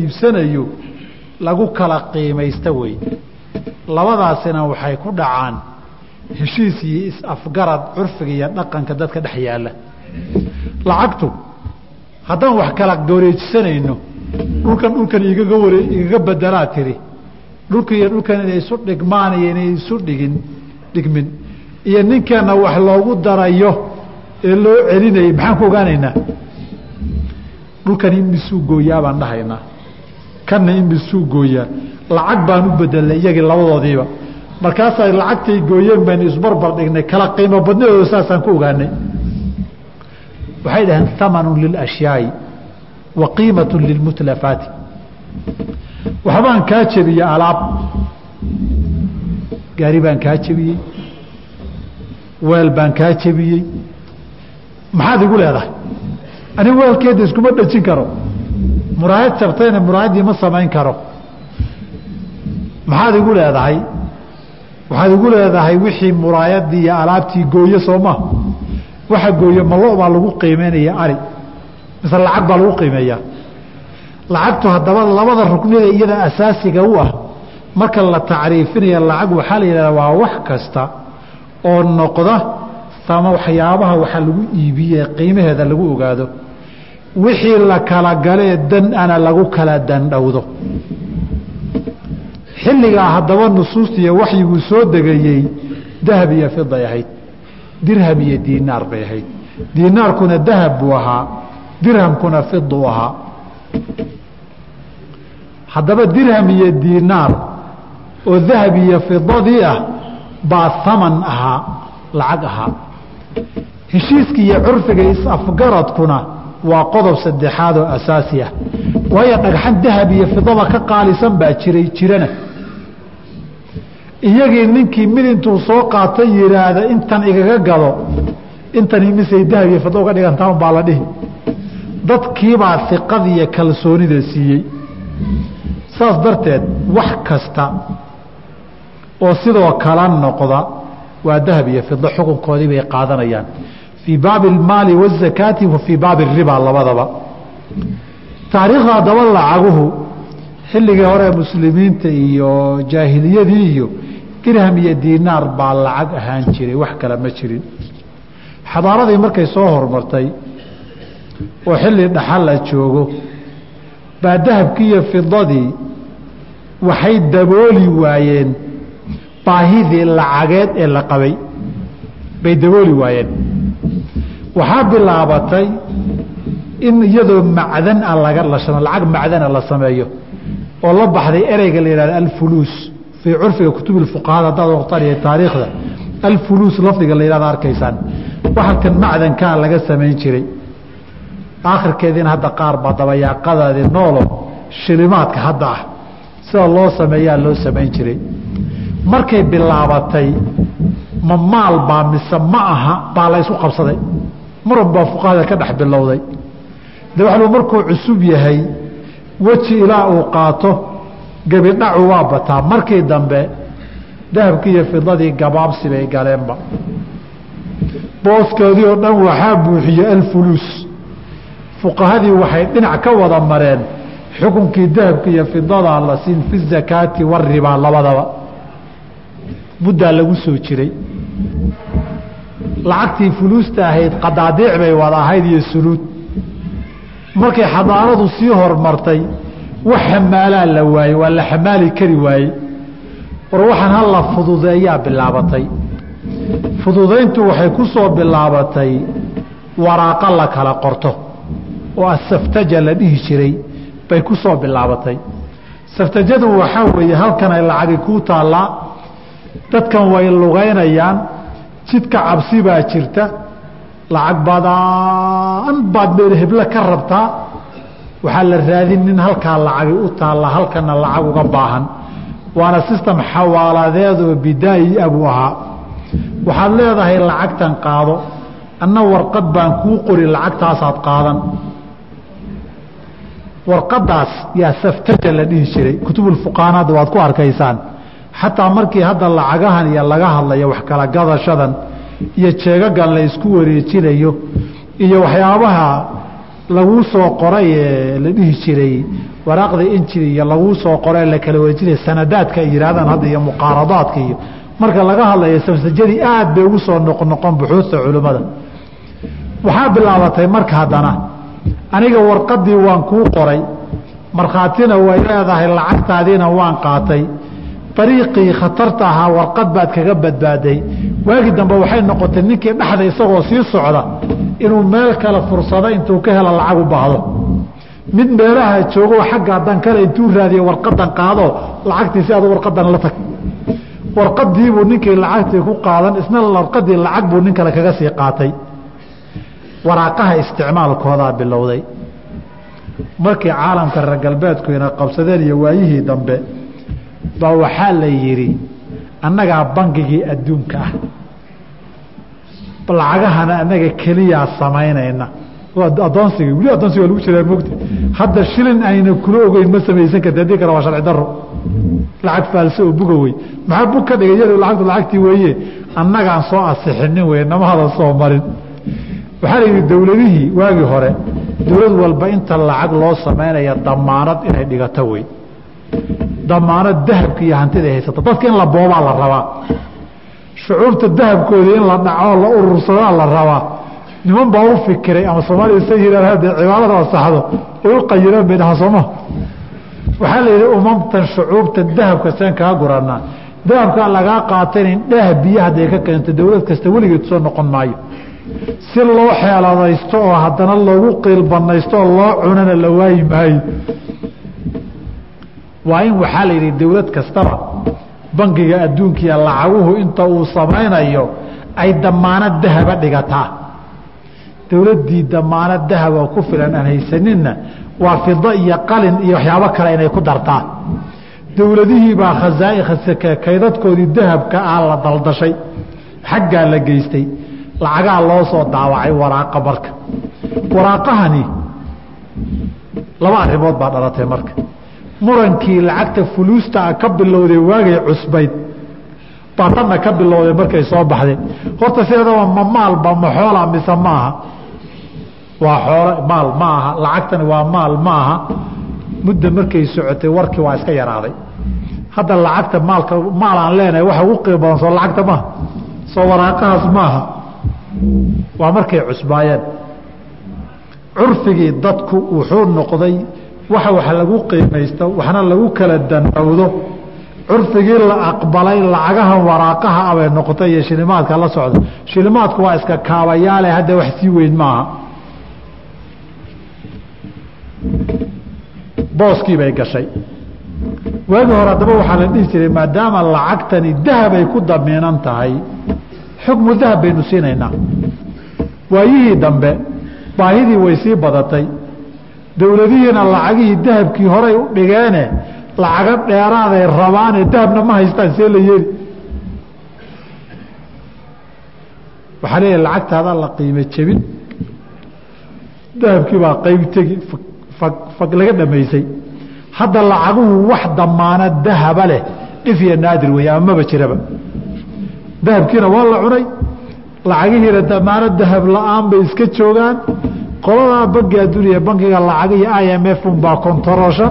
iibsanayo lagu kala qiimaysta wey labadaasina waxay ku dhacaan heshiis iyo is-afgarad curfiga iyo dhaqanka dadka dhex yaalla. Lacagtu haddaan wax kala wareejisanayno dhulkan dhulkan igaga ware igaga bedelaa tiri. Dhulka iyo dhulkan inay isu dhigmaan iyo inay isu dhigin dhigmin. Iyo ninkeenna wax loogu darayo ee loo celinayay maxaan ku ogaanaynaa? Dhulkan imisuu gooyaa baan dhahaynaa kanna imisuu gooyaa. Lacag baan u bedelnay iyagii labadoodiiba. Markaasaa lacagtay gooyeen baynu isbarbar dhignay kala qiimo badnadooda saasaan ku ogaanay. Waxay dhaheen hamanu lilashyaai wa qiimatu lilmutlafaati waxbaan kaa jebiyey alaab. Gaari baan kaa jebiyey. Weel baan kaa jebiyey. Maxaad igu leedahay? Anigu weelkeeda iskuma dhejin karo muraayad jabtayna muraayaddii ma samayn karo. Maxaad igu leedahay? Waxaad igu leedahay wixii muraayadii iyo alaabtii gooye soo ma? Waxa gooye malo baa lagu qiimeynaya ari. Mise lacag baa lagu qiimeeyaa lacagtu haddaba labada ruknida iyada asaasiga u ah marka la tacriifinaya lacag waxaa la yidhahdaa waa wax kasta oo noqda ama waxyaabaha waxa lagu iibiye qiimaheeda lagu ogaado wixii la kala galee dan ana lagu kala dandhowdo. Xilligaa haddaba nusuustiiyo waxyiguu soo degayey dahab iyo fiday ahayd dirham iyo diinaar bay ahayd. Diinaarkuna dahab buu ahaa dirhamkuna fiduu ahaa. Haddaba dirham iyo diinaar oo dahab iyo fidadii ah baa haman ahaa lacag ahaa. Heshiiska iyo curfiga is-afgaradkuna waa qodob saddexaad oo asaasi ah. Waayo dhagxan dahab iyo fidaba ka qaalisan baa jiray jirana. Iyagii ninkii mid intuu soo qaatay yidhaahda intan igaga gado intan imisay dahab iyo fida uga dhigantaa baa la dhihi dadkiibaa iqada iyo kalsoonida siiyey. Saas darteed wax kasta oo sidoo kala noqda waa dahab iyo fido xukunkoodii bay qaadanayaan fii baabi almaali waazakaati wa fii baabi ariba labadaba. Taariikhda haddaba lacaguhu xilligii hore muslimiinta iyo jaahiliyadii iyo dirham iyo diinaar baa lacag ahaan jiray wax kale ma jirin. Xadaaradii markay soo hormartay oo xilli dhaxal la joogo baa dahabkii iyo fidadii waxay dabooli waayeen baahidii lacageed ee la bay dabooli waayeen waxaa bilaabatay in iyadoo macdan a laga lashano lacag macdana la sameeyo oo la baxday ereyga la yihahdo alfuluus fii curfiga kutub fuqahada haddaad waqtaniya taariikhda alfuluus lafdiga la yihahdo arkaysaan. Waxalkan macdankaa laga samayn jiray. Aakhirkeediina hadda qaar baa dabayaaqadaadii noolo shilimaadka hadda ah. Sida loo sameeyaa loo samayn jiray. Markay bilaabatay ma maal baa mise ma aha baa la qabsaday marun baa fuqahada ka dhex bilowday. De waxlu markuu cusub yahay weji ilaa uu qaato gebidhacu waa bataa. Markii dambe dahabkii iyo fidadii gabaabsi bay galeenba. Booskeedii oo dhan waxaa buuxiyey alfuluus. Fuqahadii waxay dhinac ka wada mareen xukunkii dahabka iyo fidadaa la siin fi zakaati waribaa labadaba. Muddaa lagu soo jiray lacagtii fuluusta ahayd qadaadiic bay wada ahayd iyo suluud. Markay xadaaradu sii hormartay wax xamaalaa la waayey waa la xamaali kari waayey. War waxaan hala fududeeyaa bilaabatay. Fududayntu waxay ku soo bilaabatay waraaqo la kala qorto oo asaftaja la dhihi jiray bay ku soo bilaabatay. Saftajadu waxaa weeye halkan ay lacagi kuu taallaa dadkan way lugaynayaan jidka cabsi baa jirta lacag badaan baad meel heblo ka rabtaa waxaa la raadin nin halkaa lacagi u taalla halkana lacag uga baahan. Waana sistem xawaaladeedoo bidaayi abuu ahaa. Waxaad leedahay lacagtan qaado anna warqad baan kuu qori lacagtaasaad qaadan. Warqadaas yaa saftaja la dhihi jiray. Kutubulfuqaanaadda waad ku arkaysaan xataa markii hadda lacagahan iyo laga hadlayo wax kala gadashadan iyo jeegagan la isku wareejinayo iyo waxyaabaha laguu soo qoray ee la dhihi jiray waraaqda injili iyo laguu soo qoree la kala wejinaya sanadaadka ay yihaahdaan hadda iyo muqaaradaadka iyo marka laga hadlayo samsajadii aad bay ugu soo noqnoqon buxuusta culimmada. Waxaa bilaabatay marka haddana aniga warqadii waan kuu qoray markhaatina way leedahay lacagtaadiina waan qaatay ariiqii khatarta ahaa warqad baad kaga badbaaday. Waagii dambe waxay noqotay ninkii dhexda isagoo sii socda inuu meel kale fursado intuu ka helo lacag u baahdo. Mid meelaha joogo xaggaa dan kale intuu raadiya warqadan qaado lacagtii si adu warqadan la tag. Warqadiibuu ninkii lacagtii ku qaadan isna warqadii lacag buu nin kale kaga sii qaatay. Waraaqaha isticmaalkoodaa bilowday. Markii caalamka reer galbeedku ina qabsadeen iyo waayihii dambe baa waxaa la yidhi annagaa bangigii adduunka ah lacagahana annaga keliyaa samaynayna. Adoonsiga weli adoonsiga waa lagu jiraa mogta hadda shilin ayna kula ogeyn ma samaysan karti haddii kale waa sharci daro lacag faalse oo buga wey maxaa bug ka dhigay? Yar lacagtu lacagtii weeye annagaan soo asixinin wey nama hadan soo marin. Waxaa la yidhi dowladihii waagii hore dowlad walba inta lacag loo samaynaya damaanad inay dhigato wey damaanad dahabka iyo hantida haysata dadka in la boobaa la rabaa. Shucuurta dahabkoodii in la dhacoo la urursadaa la rabaa. Niman baa u fikiray ama soomaalida sa yihahd hadee cibaadada asaxdo ay u qayireen bay dhahaa sooma waxaa la yidhi umamtan shucuubta dahabka seen kaa guranaa dahabkaa lagaa qaatanin dhaah biyo hadday ka keento dowlad kasta weligeed soo noqon maayo. Si loo xeeladaysto oo haddana loogu qiilbanaysto oo loo cunana la waayi maayo waa in waxaa la yidhi dowlad kastaba bangiga adduunkiiya lacaguhu inta uu samaynayo ay damaanad dahaba dhigataa. Dowladdii damaanad dahaba ku filan aan haysaninna waa fido iyo qalin iyo waxyaabo kale inay ku dartaa. Dowladihii baa khazaa'i kaydadkoodii dahabka ah la daldashay xaggaa la geystay lacagaa loo soo daawacay waraaqa marka. Waraaqahani laba arrimood baa dhalatay marka murankii lacagta fuluustaa ka bilowday waagay cusbayd. Baa tanna ka bilowday markay soo baxday. Horta sideedaba ma maalba ma xoola mise maaha waa xoolo maal ma aha. Lacagtani waa maal ma aha. Mudda markay socotay warkii waa iska yaraaday. Hadda lacagta maalka maal aan leenahay waxa ugu qiimo badan soo lacagta maaha soo waraaqahaas maaha waa markay cusbaayeen. Curfigii dadku wuxuu noqday waxa wax lagu qiimaysto waxna lagu kala danowdo curfigii la aqbalay lacagahan waraaqaha abay noqotay iyo shilimaadka la socda. Shilimaadku waa iska kaabayaale hadda wax sii weyn maaha. Booskii bay gashay. Waagii hore haddaba waxaa la dhihi jiray maadaama lacagtani dahabay ku damiinan tahay xukmu dahab baynu siinaynaa. Waayihii dambe baahidii way sii badatay dowladihiina lacagihii dahabkii horay u dhigeene lacago dheeraaday rabaane dahabna ma haystaan see la yeeli. Waxaa leeyahay lacagtaada la qiime jebin. Dahabkii baa qayb tegi fag laga dhamaysay. Hadda lacaguhu wax damaana dahaba leh dhif iyo naadir wey ama maba jiraba. Dahabkiina waa la cunay. Lacagihiina damaano dahab la'aan bay iska joogaan qoladaa bangi adduuniya bankiga lacagihi i m f unbaa kontaroosha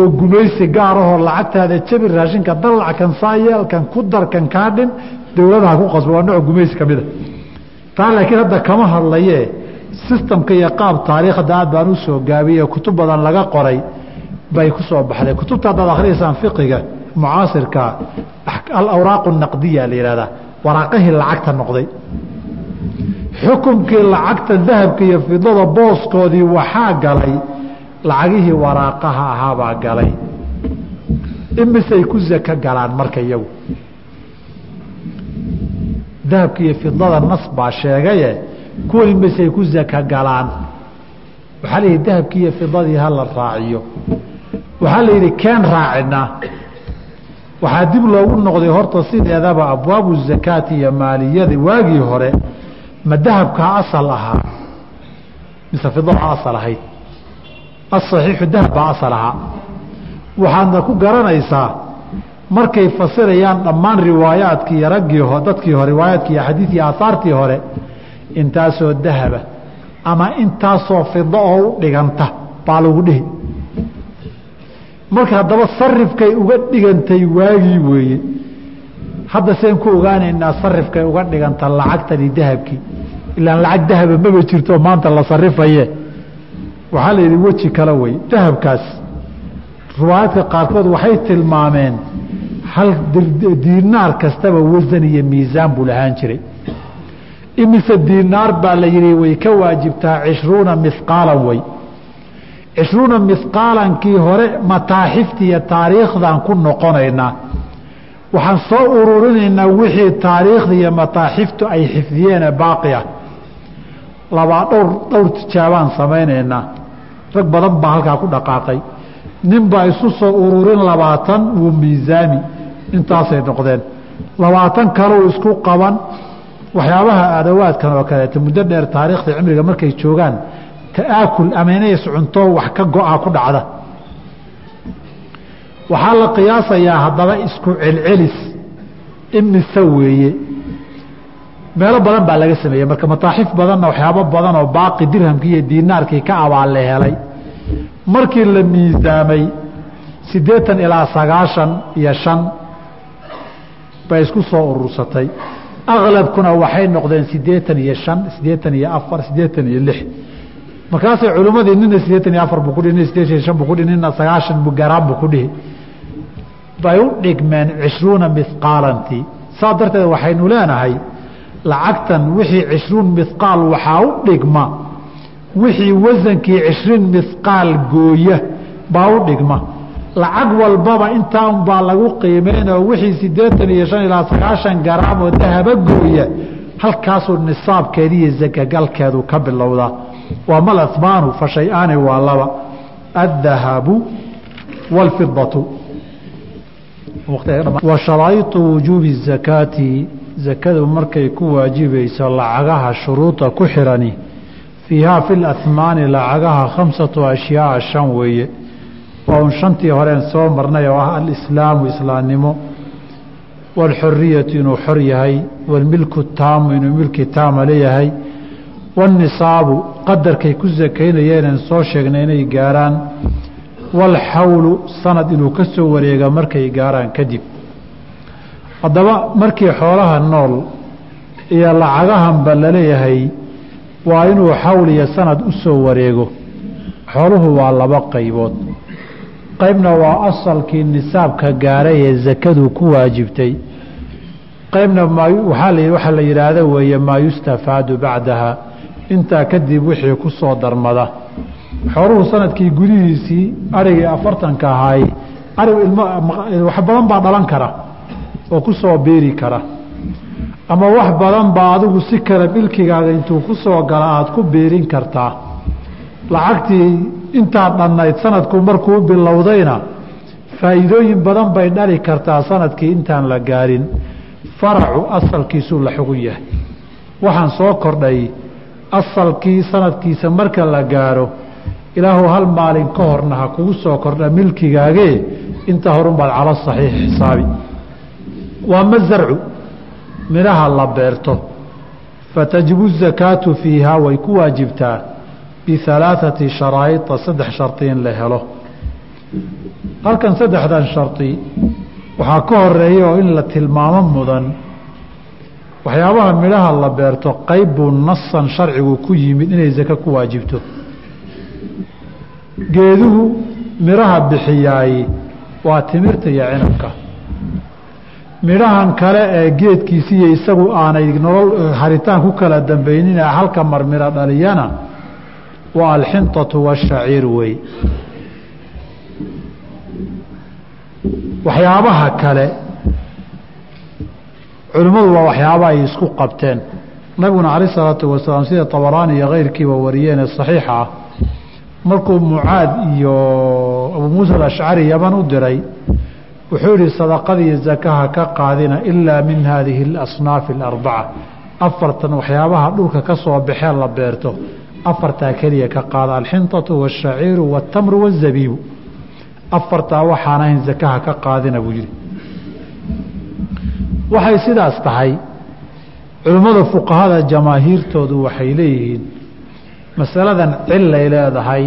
oo gumaysi gaar ahoo lacagtaada jabi raashinka dalac kan saayeel kan ku dar kan kaa dowladaha ku qasba waa nooc gumaysi ka mida taa laakiin hadda kama hadlaye sistamka iyo qaab taariikhda aad baan u gaabiyey kutub badan laga qoray bay ku baxday. Kutubta haddaad akhriyaysaan fiqiga mucaasirka alawraaq naqdiya la yihahdaa waraaqihii lacagta noqday xukunkii lacagta dahabka iyo fidada booskoodii waxaa galay lacagihii waraaqaha ahaabaa galay. Imisay ku zaka galaan marka iyagu. Dahabka iyo fidada nas baa sheegaye kuwan imisay ku zaka galaan. Waxaa layidhi dahabkii iyo fidadii hala raaciyo. Waxaa la yidhi keen raacinaa waxaa dib loogu noqday horta sideedaba abwaabu zakaati iyo maaliyada waagii hore ma dahabkaa asal ahaa mise fidaha asal ahayd? Asaxiixu dahab baa asal ahaa. Waxaadna ku garanaysaa markay fasirayaan dhammaan riwaayaadkii raggii dadkii hore riwaayaadkii iyo xadiidkii aahaartii hore intaasoo dahaba ama intaasoo fida oo u dhiganta baa lagu dhihi. Marka haddaba sarifkay uga dhigantay waagii weeye hadda seen ku ogaanaynaa sarifkay uga dhiganta lacagtani dahabkii ilaan lacag dahaba maba jirto maanta la sarifaye. Waxaa la yidhi weji kale wey. Dahabkaas riwaayaadka qaarkood waxay tilmaameen hal diinaar kastaba wasan iyo miisaan buu lahaan jiray. Imise diinaar baa la yidhi way ka waajibtaa cishruuna mihqaalan wey. Cishruuna mihqaalankii hore mataaxifta iyo taariikhdan ku noqonaynaa waxaan soo ururinaynaa wixii taariikhda iyo mataaxiftu ay xifdiyeene baaqi labaa dhowr dhowr tijaabaan samaynaynaa. Rag badan baa halkaa ku dhaqaaqay. Nin baa isu soo ururin labaatan wuu miisaami. Intaasay noqdeen. Labaatan kaleu isku qaban. Waxyaabaha adawaadkan oo kaleeta muddo dheer taariikhda cimriga markay joogaan ta'aakul ama inays cunto wax ka go-a ku dhacda waxaa la qiyaasayaa haddaba isku celcelis. Imise weeye. Meelo badan baa laga sameeyey. Marka mataaxif badanna waxyaabo badan oo baaqi dirhamkii iyo diinaarkii ka abaal la helay. Markii la miisaamay siddeetan ilaa sagaashan iyo shan bay isku soo urursatay aqlabkuna waxay noqdeen siddeetan iyo shan siddeetan iyo afar siddeetan iyo lix. Markaasay culimmadii nina siddeetan iyo afar buu ku dhihi nina siddeetan iyo shan buu ku dhihi nina sagaashan garaan buu ku dhihi bay u dhigmeen cishruuna mihqaalantii saa darteed waxaynu leenahay lacagtan wixii cishruun mihqaal waxaa u dhigma. Wixii wasankii cishriin mihqaal gooya baa u dhigma. Lacag walbaba intaan baa lagu qiimeynoo wixii siddeetan iyo shan ilaa sagaashan garaam oo dahaba gooya halkaasuu nisaabkeedi iyo sakagalkeedu ka bilowdaa waa mal asmaanu fa shay-aani waa laba. Addahabu wاlfidatu wa sharaa'iطu wujuubi zakaati zakadu markay ku waajibayso lacagaha shuruuda ku xirani. Fiihaa fi lahmaani lacagaha khamsatu ashyaaa shan weeye. Waa un shantii horeen soo marnay oo ah alislaamu islaamnimo waalxuriyatu inuu xor yahay waalmilku taamu inuu milki taama leeyahay waannisaabu qadarkay ku sakaynayeeneen soo sheegnay inay gaarhaan waalxawlu sanad inuu ka soo wareega markay gaaraan kadib. Haddaba markii xoolaha nool iyo lacagahanba la leeyahay waa inuu xawl iyo sanad u soo wareego. Xooluhu waa laba qaybood. Qaybna waa asalkii nisaabka gaaray ee sakadu ku waajibtay. Qaybna waxaa la yidhaahda weeye maa yustafaadu bacdaha. Intaa kadib wixii ku soo darmada xooluhu sannadkii gudihiisii arigii afartanka ahaay arig wax badan baa dhalan kara oo ku soo biiri kara. Ama wax badan baa adigu si kale milkigaaga intuu ku soo gala aada ku biirin kartaa. Lacagtii intaad dhannayd sanadku markuu bilowdayna faa'iidooyin badan bay dhali kartaa sannadkii intaan la gaarin. Faracu asalkiisuu la xugun yahay. Waxaan soo kordhay asalkii sanadkiisa marka la gaaro ilaahu hal maalin ka horna ha kugu soo kordha milkigaagee inta horunbaad calo saxiix xisaabi waa ma zarcu midhaha la beerto. Fatajibu zakaatu fiihaa way ku waajibtaa. Bialaaثati sharaa'ia saddex shardi in la helo. Halkan saddexdan shardi waxaa ka horreeya oo in la tilmaamo mudan. Waxyaabaha midhaha la beerto qayb buu nasan sharcigu ku yimid inay zake ku waajibto geeduhu midhaha bixiyaay waa timirta iyo cinabka. Midhahan kale ee geedkiisiiyo isagu aanay nolol haritaan ku kala dambaynina halka marmiro dhaliyana waa alxinطatu washaciir wey. Waxyaabaha kale culimmadu waa waxyaaba ay isku qabteen. Nabiguna calayh isalaatu wasalaam sida tabaraani iyo keyrkiiba wariyeen ee saxiixa ah markuu mucaad iyo abuu muusa alashcari yaman u diray wuxuu yihi sadaqadiiyo zakaha ka qaadina ilaa min haadihi alasnaafi alarbaca afartan waxyaabaha dhulka ka soo baxee la beerto afartaa keliya ka qaada alxinطatu waashaciiru waاtamru waاzabiibu afartaa waxaan ahayn zakaha ka qaadina buu yihi waxay sidaas tahay culimmada fuqahada jamaahiirtoodu waxay leeyihiin masaladan cilay leedahay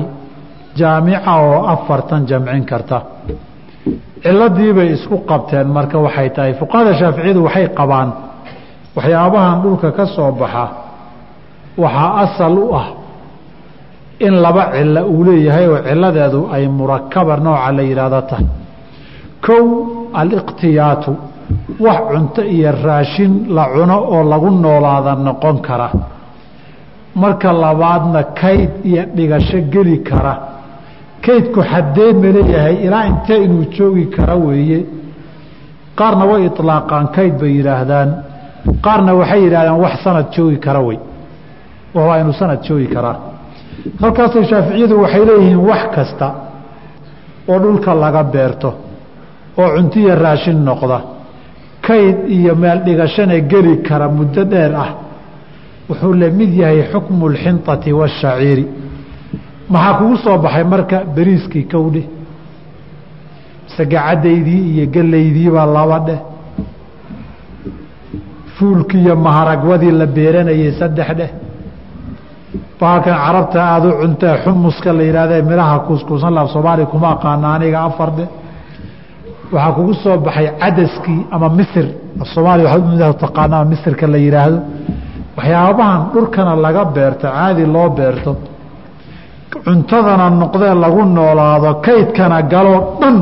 jaamica oo afartan jamcin karta. Ciladiibay isku qabteen marka waxay tahay fuqahada shaaficiyadu waxay qabaan waxyaabahan dhulka ka soo baxa waxaa asal u ah in laba cilo uu leeyahay oo ciladeedu ay murakaba nooca la yidhaahdo tahay kow aliqtiyaatu wax cunto iyo raashin la cuno oo lagu noolaada noqon kara marka labaadna kayd iyo dhigasho geli kara. Kaydku xaddee ma leeyahay ilaa intee inuu joogi kara weeye? Qaarna way ilaaqaan kayd bay yidhaahdaan. Qaarna waxay yidhahdaan wax sanad joogi kara wey. Waa inuu sanad joogi karaa halkaasay shaaficiyadu waxay leeyihiin wax kasta oo dhulka laga beerto oo cuntiya raashin noqda. Kayd iyo meel dhigashana geli kara muddo dheer ah wuxuu la mid yahay xukmu اlxinطati waالshaciiri maxaa kugu soo baxay marka beriiskii kowdhe sagacadaydii iyo gelaydiibaa laba dheh fuulkii iyo maharagwadii la beeranayay saddex dheh baalkan carabta aada u cuntee xumuska la yidhahda midhaha kuuskuusan laaf soomaaliya kuma aqaana aniga afar dheh waxaa kugu soo baxay cadaskii ama misir af soomaaliya waxaad taqaanaa misirka la yidhaahdo waxyaabahan dhulkana laga beerto caadi loo beerto cuntadana noqdee lagu noolaado kaydkana galoo dhan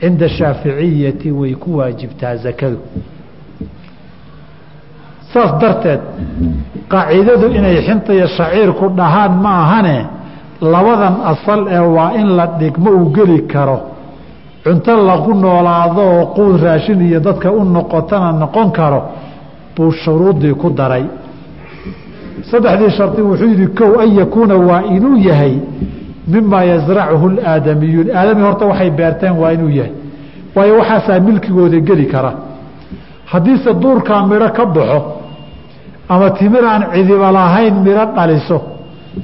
cinda shaaficiyati way ku waajibtaa zakadu. Saas darteed qaacidadu inay xinta iyo shaciirku dhahaan ma ahane labadan asal ee waa in la dhigmo uu geli karo. Cunto lagu noolaado oo quud raashin iyo dadka u noqotana noqon karo buu shuruudii ku daray. Saddexdii shardi wuxuu yidhi kow an yakuuna waa inuu yahay mimaa yasracuhu aadamiyuun aadami horta waxay beerteen waa inuu yahay waayo waxaasaa milkigooda geli kara. Haddiise duurkaa midho ka baxo ama timir aan cidiba lahayn midho dhaliso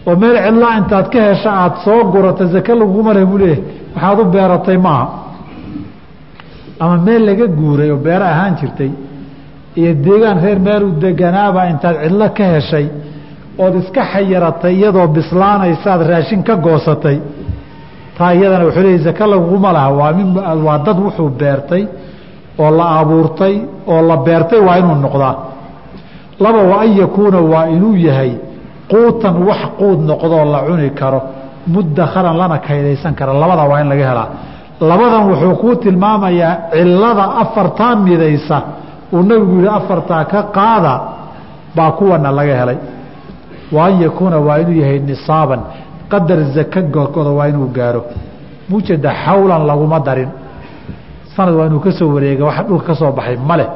oo meel cidlaa intaad ka hesha aada soo gurato zake laguma leh buu leeyahay waxaad u beeratay maaha. Ama meel laga guuray oo beero ahaan jirtay iyo deegaan reer meelu deganaaba intaad cidlo ka heshay ood iska xayaratay iyadoo bislaanaysaad raashin ka goosatay. Taa iyadana wuxuu leeyay zake laguma laha waa min waa dad wuxuu beertay oo la abuurtay oo la beertay waa inuu noqdaa. Laba wa an yakuuna waa inuu yahay quutan wax quud noqdoo la cuni karo. Mudakharan lana kaydaysan kara labada waa in laga helaa. Labadan wuxuu kuu tilmaamayaa cilada afartaa midaysa uu nabigu yihi afartaa ka qaada baa kuwana laga helay. Wa an yakuuna waa inuu yahay nisaaban qadar zaka gogoda waa inuu gaaro. Mujeeda xawlan laguma darin. Sanad waa inuu ka soo wareega waxa dhulka ka soo baxay male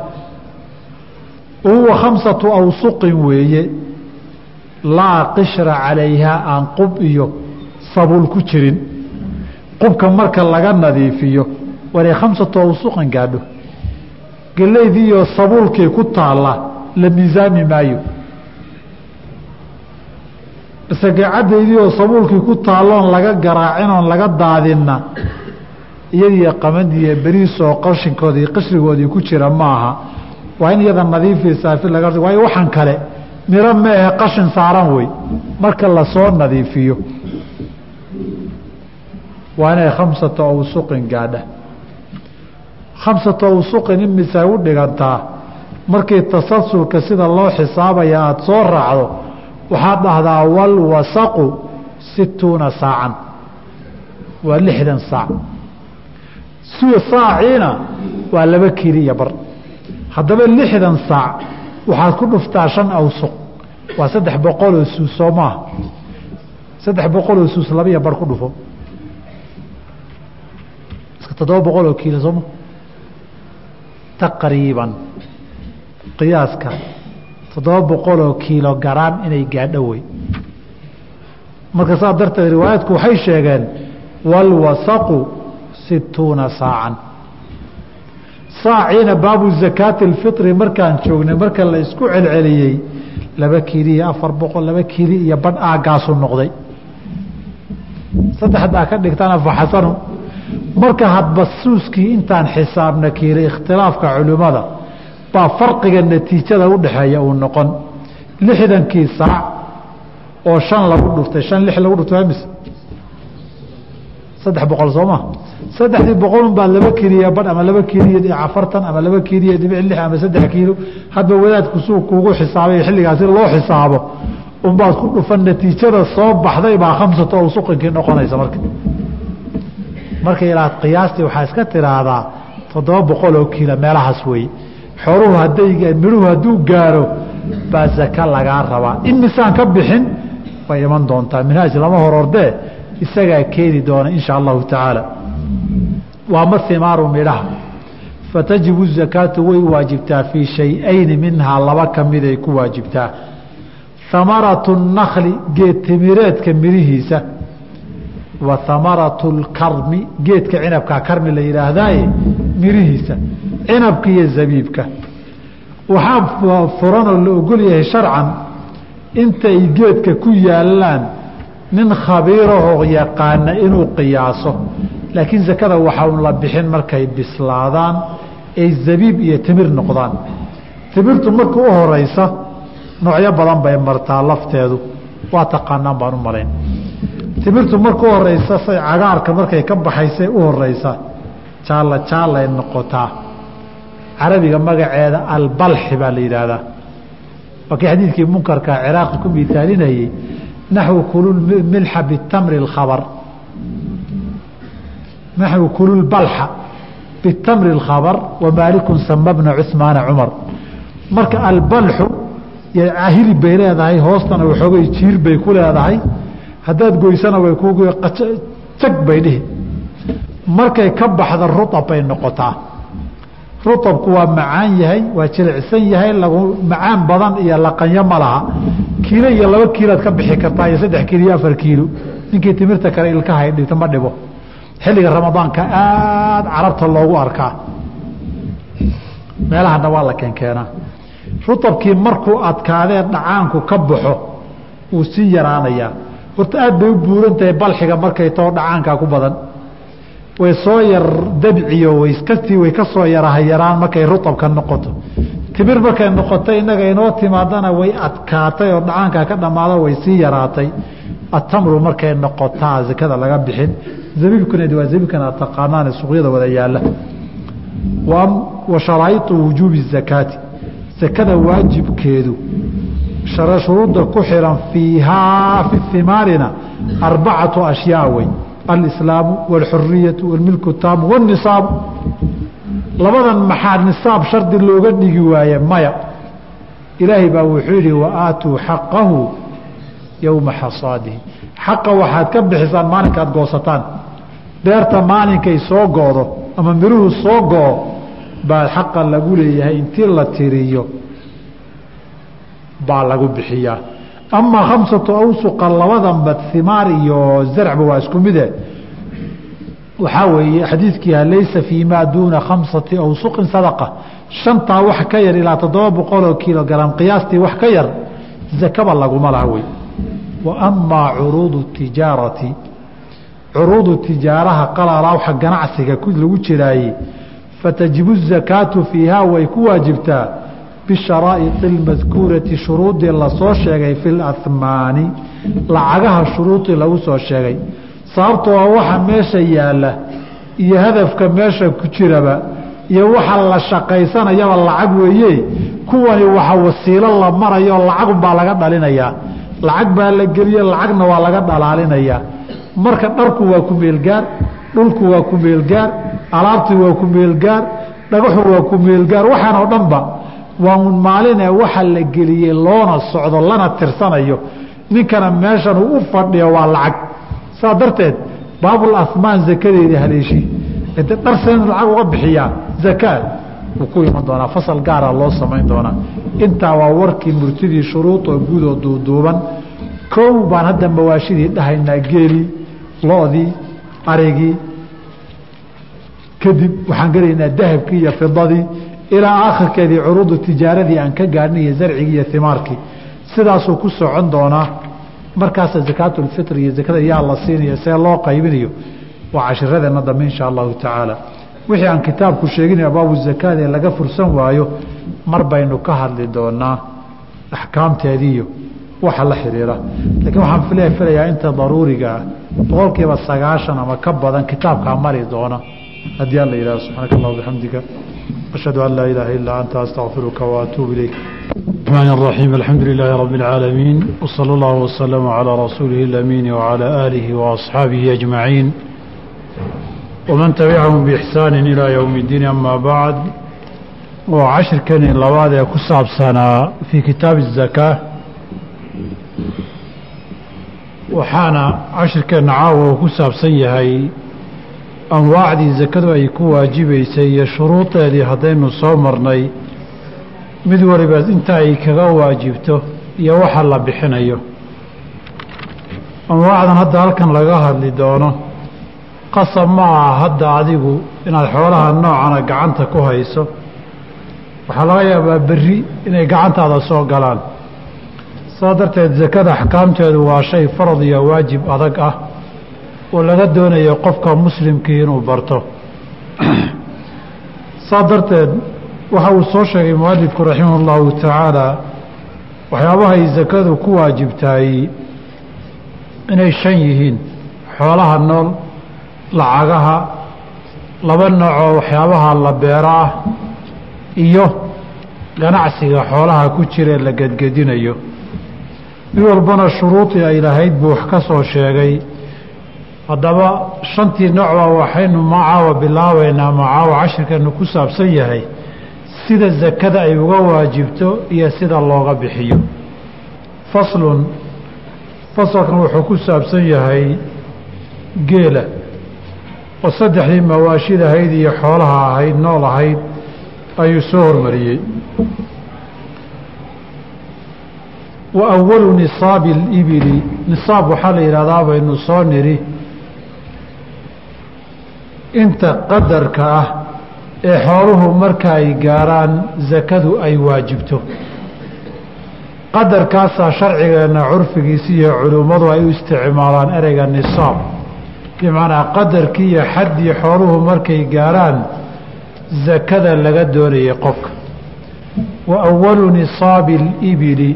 huwa khamsatu awsuqin weeye. Laa qishra calayhaa aan qub iyo sabuul ku jirin. Qubka marka laga nadiifiyo waray khamsatu awsuqin gaadho gelaydiiyo sabuulkii ku taalla la miisaami maayo. Isagacadaydiioo sabuulkii ku taalloon laga garaacin laga daadinna iyadiiyo qamadiiyo beriisoo qashinkoodii qashrigoodii ku jira maaha. Waa in iyada nadiifiisaafi laga waayo waxaan kale miro ma ahe qashin saaran wey marka la soo nadiifiyo. Waa inay khamsata awsuqin gaadha khamsata awsuqin imisay u dhigantaa markii tasalsulka sida loo xisaabaya aada soo raacdo waxaad dhahdaa walwasaqu situuna saacan waa lixdan saac. Saaciina waa laba kili iyo bar. Haddaba lixdan saac waxaad ku dhuftaa shan awsuq waa saddex boqoloo suus soo maaha saddex boqoloo suus laba iyo bar ku dhufo. Iska toddoba boqoloo kiilo sooma taqriiban. Qiyaaska toddoba boqoloo kiilo garaam inay gaadho wey marka saa darteed riwaayaadku waxay sheegeen walwasaqu situuna saacan. Saaciina baabu zakaati اlfitri markaan joognay marka la isku celceliyey laba kiili iyo afar boqol laba kiili iyo badh aagaasu noqday. Saddexdaa ka dhigtana faxasanu marka hadba suuskii intaan xisaabna kiili ikhtilaafka culimmada baa farqiga natiijada udhaxeeya uu noqon. Lixdankii saac oo shan lagu dhuftay shan lix lagu dhuftay mise saddex boqol soo ma? Saddexdii boqolun baad laba kiliya badh ama laba kiliya iyo afartan ama laba kiliya dhibic lix ama saddex kiilo. Hadba wadaadku suu kuugu xisaabay xilligaasi loo xisaabo. Unbaad ku dhufan natiijada soo baxday baa khamsato o suqinkii noqonaysa marka marka ilaa qiyaastii waxaa iska tiraahdaa toddoba boqol oo kiilo meelahaas weeye xooluhu hadday midhuhu hadduu gaaro baa zaka lagaa rabaa. In misaan ka bixin way iman doontaa. Minhaaj lama horordee? Isagaa keeni doona insha allahu tacaala. Waama himaaru midhaha. Fatajibu zakaatu way waajibtaa fii shay-ayni minhaa. Laba ka miday ku waajibtaa. Hamaratu nakli geed timireedka midhihiisa wa hamaratu lkarmi geedka cinabkaa karmi la yidhaahdaaye midhihiisa cinabka iyo zabiibka. Waxaa furanoo la ogol yahay sharcan intay geedka ku yaalaan nin khabiirahoo yaqaana inuu qiyaaso. Laakiin sakada waxaa un la bixin markay bislaadaan ay zabiib iyo timir noqdaan. Timirtu marka u horeysa noocyo badan bay martaa lafteedu. Waa taqaanaan baan u malayn timirtu marku horeysa say cagaarka markay ka baxaysay u horeysa jaalla jaallay noqotaa. Carabiga magaceeda albalxi baa la yidhaahdaa. Waakii xadiidkii munkarka ciraaq ku miaalinayey naxwu kululmilxa bitamri اkhabr naxwu kululbalxa bitamri اlkhabr wamaalikun sama bna cusmaana cumar. Marka albalxu hilib bay leedahay hoostana waxoogay jiir bay ku leedahay haddaad goysana way ku jag bay dhihi. Markay ka baxda ruab bay noqotaa. Ruabku waa macaan yahay waa jilicsan yahay macaan badan iyo laqanyo ma laha. Kiilo iyo laba kiiload ka bixi kartaa iyo saddex kiilo iyo afar kiilo. Ninkii timirta kale ilkaha dhibto ma dhibo. Xilliga ramadaanka aada carabta loogu arkaa. Meelahana waa la keenkeenaa ruabkii markuu adkaadee dhacaanku ka baxo wuu sii yaraanayaa horta aad bay u buuran tahay balxiga markay too dhacaankaa ku badan. Way soo yar dabciyo waskastii way ka soo yarahayaraan markay ruabka noqoto. Timir markay noqotay innaga inoo timaadana way adkaatay oo dhacaankaa ka dhammaado way sii yaraatay. Atamru markay noqotaa zakada laga bixin. Zabiibkuna waa zabiibkan aad taqaanaan suuqyada wada yaalla wa sharaa'iu wujuubi zakaati zakada waajibkeedu shuruudda ku xiran fiihaa fi himaarina arbacatu ashyaa wey alislaamu wاlxuriyatu wاlmilku taamu wاnisaabu labadan maxaa nisaab shardi looga dhigi waaye maya ilaahay baa wuxuu yihi waaatuu xaqahu yowma xasaadihi xaqa waxaad ka bixisaan maalinkaad goosataan beerta maalinkay soo goodo ama miruhu soo goo baa xaqa lagu leeyahay intii la tiriyo baa lagu bixiyaa amaa khamsatu awsuqa labadanba himaar iyo zarcba waa isku mide. Waxaa weeye xadiidkiiha laysa fii maa duuna khamsati awsuqin sadaqa. Shantaa wax ka yar ilaa toddoba boqoloo kilogaram qiyaastii wax ka yar zakaba laguma laha wey wa curuudu tijaarati. Curuudu tijaaraha qalalaawxa ganacsiga lagu jiraaye fatajibu zakaatu fiihaa way ku waajibtaa bisharaa'idi اlmadkuurati shuruudii la soo sheegay fi lamaani lacagaha shuruudii lagu soo sheegay. Sababtoo a waxa meesha yaalla iyo hadafka meesha ku jiraba iyo waxa la shaqaysanayaba lacag weeye kuwani waxa wasiilo la marayo lacagunbaa laga dhalinayaa lacag baa la geliye lacagna waa laga dhalaalinayaa marka dharku waa ku meelgaar dhulku waa ku meelgaar alaabtii waa ku meelgaar dhagaxu waa ku meelgaar waxaan oo dhanba waa un maalinee waxa la geliyey loona socdo lana tirsanayo. Ninkana meeshan uu u fadhiyo waa lacag. Saa darteed baabul ahmaan zakadeedii haleeshii. Inta dharsen lacag uga bixiyaa zakaa wuu ku iman doonaa. Fasal gaara loo samayn doonaa. Intaa waa warkii murtidii shuruudoo guudoo duuduuban. Kow baan hadda mawaashidii dhahaynaa geelii lo-dii arigii. Kadib waxaan gelaynaa dahabkii iyo fidadii ilaa aakhirkeedii curuudu tijaaradii aan ka gaadhnay iyo zarcigii iyo himaarkii sidaasuu ku socon doonaa. Markaasa zakaatulfitri iyo zakada yaa la siinayo see loo qaybinayo waa cashiradeenna dambe insha allahu tacaala. Wixii aan kitaabku sheeginaya baabu zakaad ee laga fursan waayo mar baynu ka hadli doonaa axkaamteediiyo waxa la xiriira. Laakiin waxaan fil filayaa inta daruuriga ah sagaashan ama ka badan kitaabkaa mari doona haddii alla yihahdo subxaanaka allah bixamdika ashhadu an laa ilaaha illaa anta astaqfiruka waatuub ilayk الرحمن الرحيم الحمد لله رب العالمين وصلى الله وسلم على رسوله الأمين وعلى آله وأصحابه أجمعين ومن تبعهم بإحسان إلى يوم الدين أما بعد وعشر كان لبعض كساب سنة في كتاب الزكاة وحانا عشر كان عاوة كساب سيهي anwaacdii sakadu ay ku waajibaysay iyo shuruudeedii haddaynu soo marnay mid waliba inta ay kaga waajibto iyo waxa la bixinayo. Anwaacdan hadda halkan laga hadli doono qasab ma aha hadda adigu inaad xoolaha noocana gacanta ku hayso. Waxaa laga yaabaa berri inay gacantaada soo galaan. Saa darteed sakada axkaamteedu waa shay farad iyo waajib adag ah oo laga doonayo qofka muslimkii inuu barto. Saa darteed waxa uu soo sheegay mualifku raximah اllahu tacaala waxyaabahay sakadu ku waajibtaay inay shan yihiin. Xoolaha nool lacagaha laba noocoo waxyaabaha la beero ah iyo ganacsiga xoolaha ku jira la gedgedinayo. Mid walbana shuruudii ay lahayd buu wax ka soo sheegay haddaba shantii noocba waxaynu macaawa bilaabeynaa macaawa cashirkeenu ku saabsan yahay sida sakada ay uga waajibto iyo sida looga bixiyo. Faslun fasalkan wuxuu ku saabsan yahay geela. Oo saddexdii mawaashid ahayd iyo xoolaha ahayd nool ahayd ayuu soo hormariyey. Wa awalu nisaabi alibili nisaab waxaa la yidhahdaa baynu soo niri inta qadarka ah ee xooluhu marka ay gaaraan sakadu ay waajibto. Qadarkaasaa sharcigeenna curfigiisi iyo culimmadu ay u isticmaalaan ereyga nisaab. Bimacnaa qadarkii iyo xaddii xooluhu markay gaaraan sakada laga doonayay qofka. Wa awalu nisaabi alibili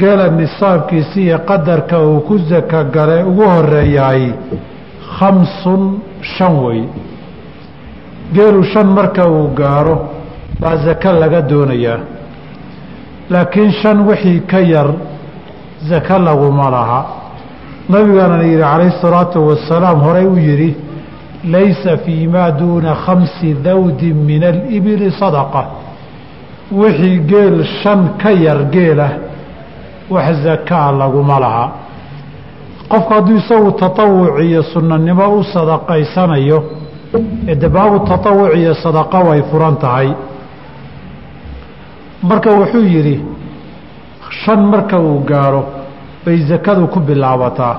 geela nisaabkiisi iyo qadarka uu ku saka gale ugu horeeyaay khamsun shan wey geelu shan marka uu gaaro baa sako laga doonayaa. Laakiin shan wixii ka yar sako laguma laha. Nabigaana yidhi calayhi salaatu wasalaam horey u yidhi laysa fii maa duuna khamsi dawdin min alibili sadaqa. Wixii geel shan ka yar geelah wax sakaa laguma laha qofku hadduu isagu tatawuc iyo sunnanimo u sadaqaysanayo ede baabu tatawuc iyo sadaqa way furan tahay. Marka wuxuu yidhi shan marka uu gaaro bay sakadu ku bilaabataa.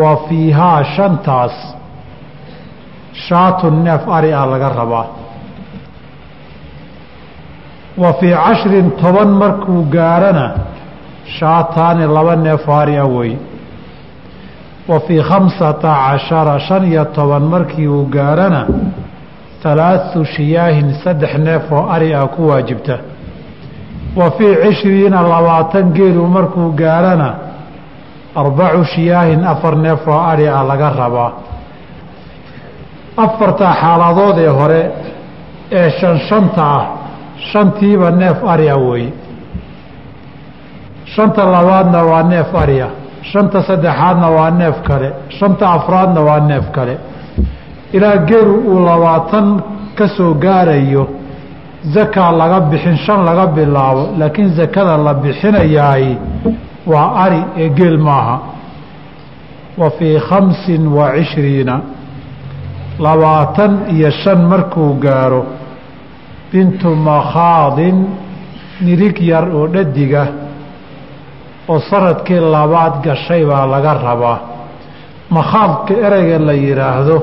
Wa fiihaa shantaas shaatun neef ari ah laga rabaa. Wa fii cashrin toban markuu gaarana shaataani laba neef ari ah wey wa fii khamsata cashara shan iyo toban markii uu gaarana halaathu shiyaahin saddex neef oo ari ah ku waajibta. Wa fii cishriina labaatan geelu markuu gaarana arbacu shiyaahin afar neef oo ari ah laga rabaa. Afarta xaaladood ee hore ee shan shanta ah shantiiba neef ari ah weeye. Shanta labaadna waa neef ari ah shanta saddexaadna waa neef kale shanta afraadna waa neef kale. Ilaa geelu uu labaatan ka soo gaarayo zakaa laga bixin shan laga bilaabo laakiin sakada la bixinayaay waa ari ee geel maaha. Wa fii khamsin wa cishriina labaatan iyo shan markuu gaaro bintu makhaadin nirig yar oo dhadiga oo sannadkii labaad gashay baa laga rabaa. Makhaadka ereyga la yidhaahdo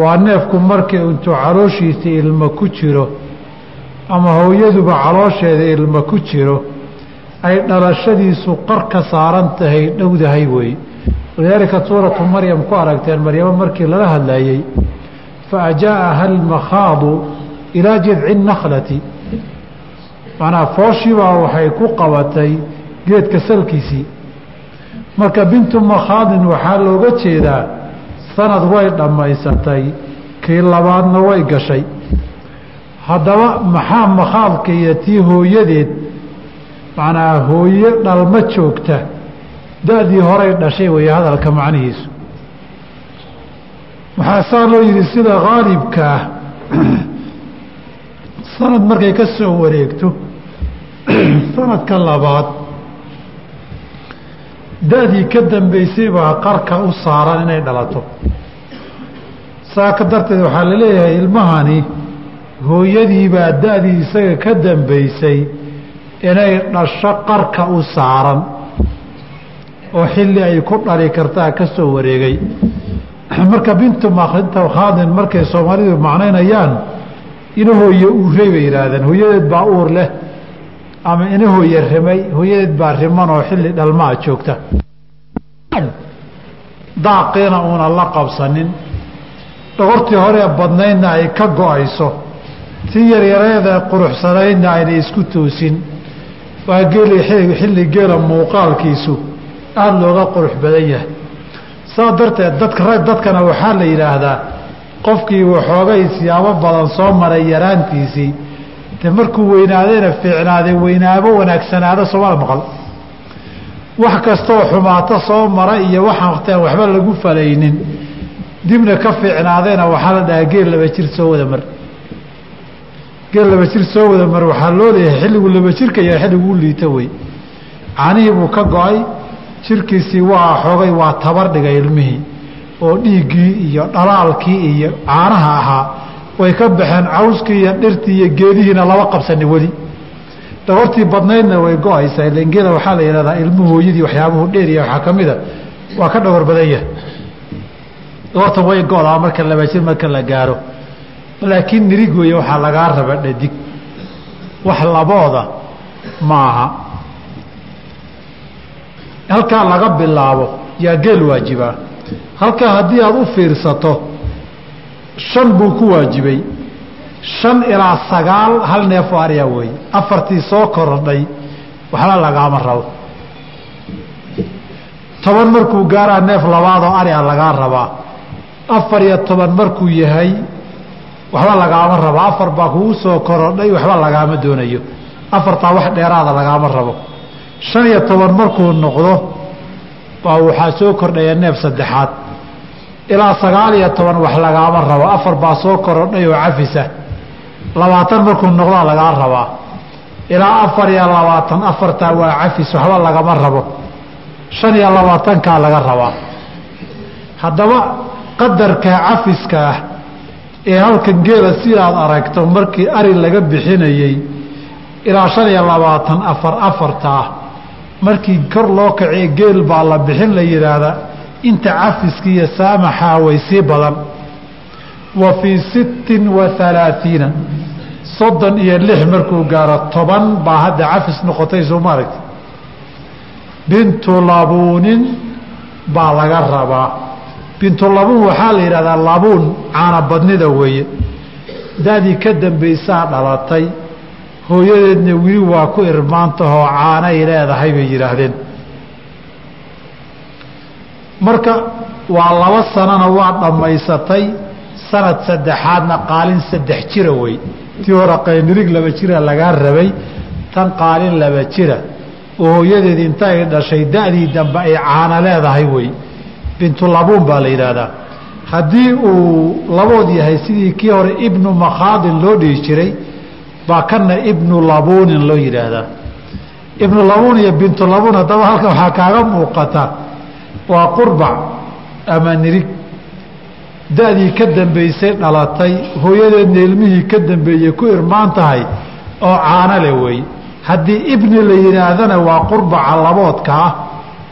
waa neefku markii intuu calooshiisa ilmo ku jiro ama hooyaduba caloosheeda ilmo ku jiro ay dhalashadiisu qar ka saaran tahay dhowdahay wey walidaalika suuratu maryam ku aragteen maryamo markii lala hadlayey fa ajaaha almakhaadu ilaa jidci nakhlati macnaha fooshiibaa waxay ku qabatay geedka salkiisii. Marka bintu makhaadin waxaa looga jeedaa sanad way dhammaysatay kii labaadna way gashay. Haddaba maxaa makhaadka iyo tii hooyadeed macnaa hooyo dhalma joogta da-dii horay dhashay weeye hadalka macnihiisu. Waxaa saa loo yidhi sida khaalibka ah sanad markay ka soo wareegto sanadka labaad da-dii ka dambeysay baa qarka u saaran inay dhalato. Saa ka darteed waxaa la leeyahay ilmahani hooyadiibaa da-dii isaga ka dambeysay inay dhasho qarka u saaran oo xilli ay ku dhali kartaa ka soo wareegay. Marka bintu khaadin markay soomaalidu macnaynayaan ina hooye uurey bay yidhaahdeen hooyadeed baa uur leh ama ina hooye rimay hooyadeed baa riman oo xilli dhalmaa joogta. Daaqiina uuna la qabsanin. Dhogortii horee badnaydna ay ka go'ayso. Tii yaryareeda quruxsanaydna ayna isku toosin. Waa geeli xilli geela muuqaalkiisu aada looga qurux badan yahay. Saa darteed dadka dadkana waxaa la yidhaahdaa qofkii waxoogay siyaabo badan soo maray yaraantiisii de markuu weynaadayna fiicnaaday weynaabo wanaagsanaado soomala maqal. Wax kastoo xumaato soo mara iyo waxaan waxba lagu falaynin. Dibna ka fiicnaadayna waxaa la dhahaa geel laba jir soo wada mar. Geel laba jir soo wada mar waxaa loo leeyahay xilligu laba jirka iyo xilligu u liito wey. Caanihii buu ka go'ay jirkiisii waa xoogay waa tabar dhigay ilmihii oo dhiiggii iyo dhalaalkii iyo caanaha ahaa way ka baxeen cawskii iyo dhirtii iyo geedihiina laba qabsani weli. Dhabartii badnaydna way go'aysaa lengeeda waxaa la yidhahdaa ilmu hooyadii waxyaabuhu dheeriya waxaa ka mida waa ka dhawar badan yahay. Dhabartan way go-daa marka laba jir marka la gaaro. Laakiin nirig weeye waxaa lagaa raba dhadig. Wax labooda maaha. Halkaa laga bilaabo yaa geel waajibaa halkaa haddii aada u fiirsato shan buu ku waajibay. Shan ilaa sagaal hal neefoo arya weeye afartii soo korodhay waxba lagaama rabo. Toban markuu gaaraa neef labaadoo arya lagaa rabaa. Afar iyo toban markuu yahay waxba lagaama rabo. Afar baa kugu soo korodhay waxba lagaama doonayo. Afartaa wax dheeraada lagaama rabo. Shan iyo toban markuu noqdo baa waxaa soo kordhaya neef saddexaad. Ilaa sagaal iyo toban wax lagaama rabo. Afar baa soo korodhay oo cafisa. Labaatan markuu noqdaa lagaa rabaa. Ilaa afar iyo labaatan afartaa waa cafis waxba lagama rabo. Shan iyo labaatankaa laga rabaa. Haddaba qadarka cafiska ah ee halkan geela si aad aragto markii ari laga bixinayey ilaa shan iyo labaatan afar afarta ah markii kor loo kacee geel baa la bixin la yidhaahdaa inta cafiska iyo saamaxaa way sii badan. Wa fii sittin wa halaaiina soddon iyo lix markuu gaaro toban baa hadda cafis noqotay sooma aragti bintu labuunin baa laga rabaa. Bintu labuun waxaa la yidhahdaa labuun caana badnida weeye. Da-dii ka dambaysaa dhalatay hooyadeedna wili waa ku irmaantahoo caanay leedahay bay yidhaahdeen. Marka waa laba sanana waa dhammaysatay sanad saddexaadna qaalin saddex jira wey. Tii hore qaynirig laba jira lagaa rabay tan qaalin laba jira. Oo hooyadeed inta ay dhashay da-dii dambe ay caana leedahay wey. Bintulabuun baa la yidhaahdaa. Haddii uu labood yahay sidii kii hore ibnu makhaadin loo dhihi jiray baa kana ibnu labuunin loo yidhaahdaa. Ibnu labuun iyo bintu labuun haddaba halkan waxaa kaaga muuqata. Waa qurbac ama nirig. Da-dii ka dambaysay dhalatay hooyadeedna ilmihii ka dambeeyey ku irmaan tahay oo caano le wey. Haddii ibni la yidhaahdana waa qurbaca laboodka ah.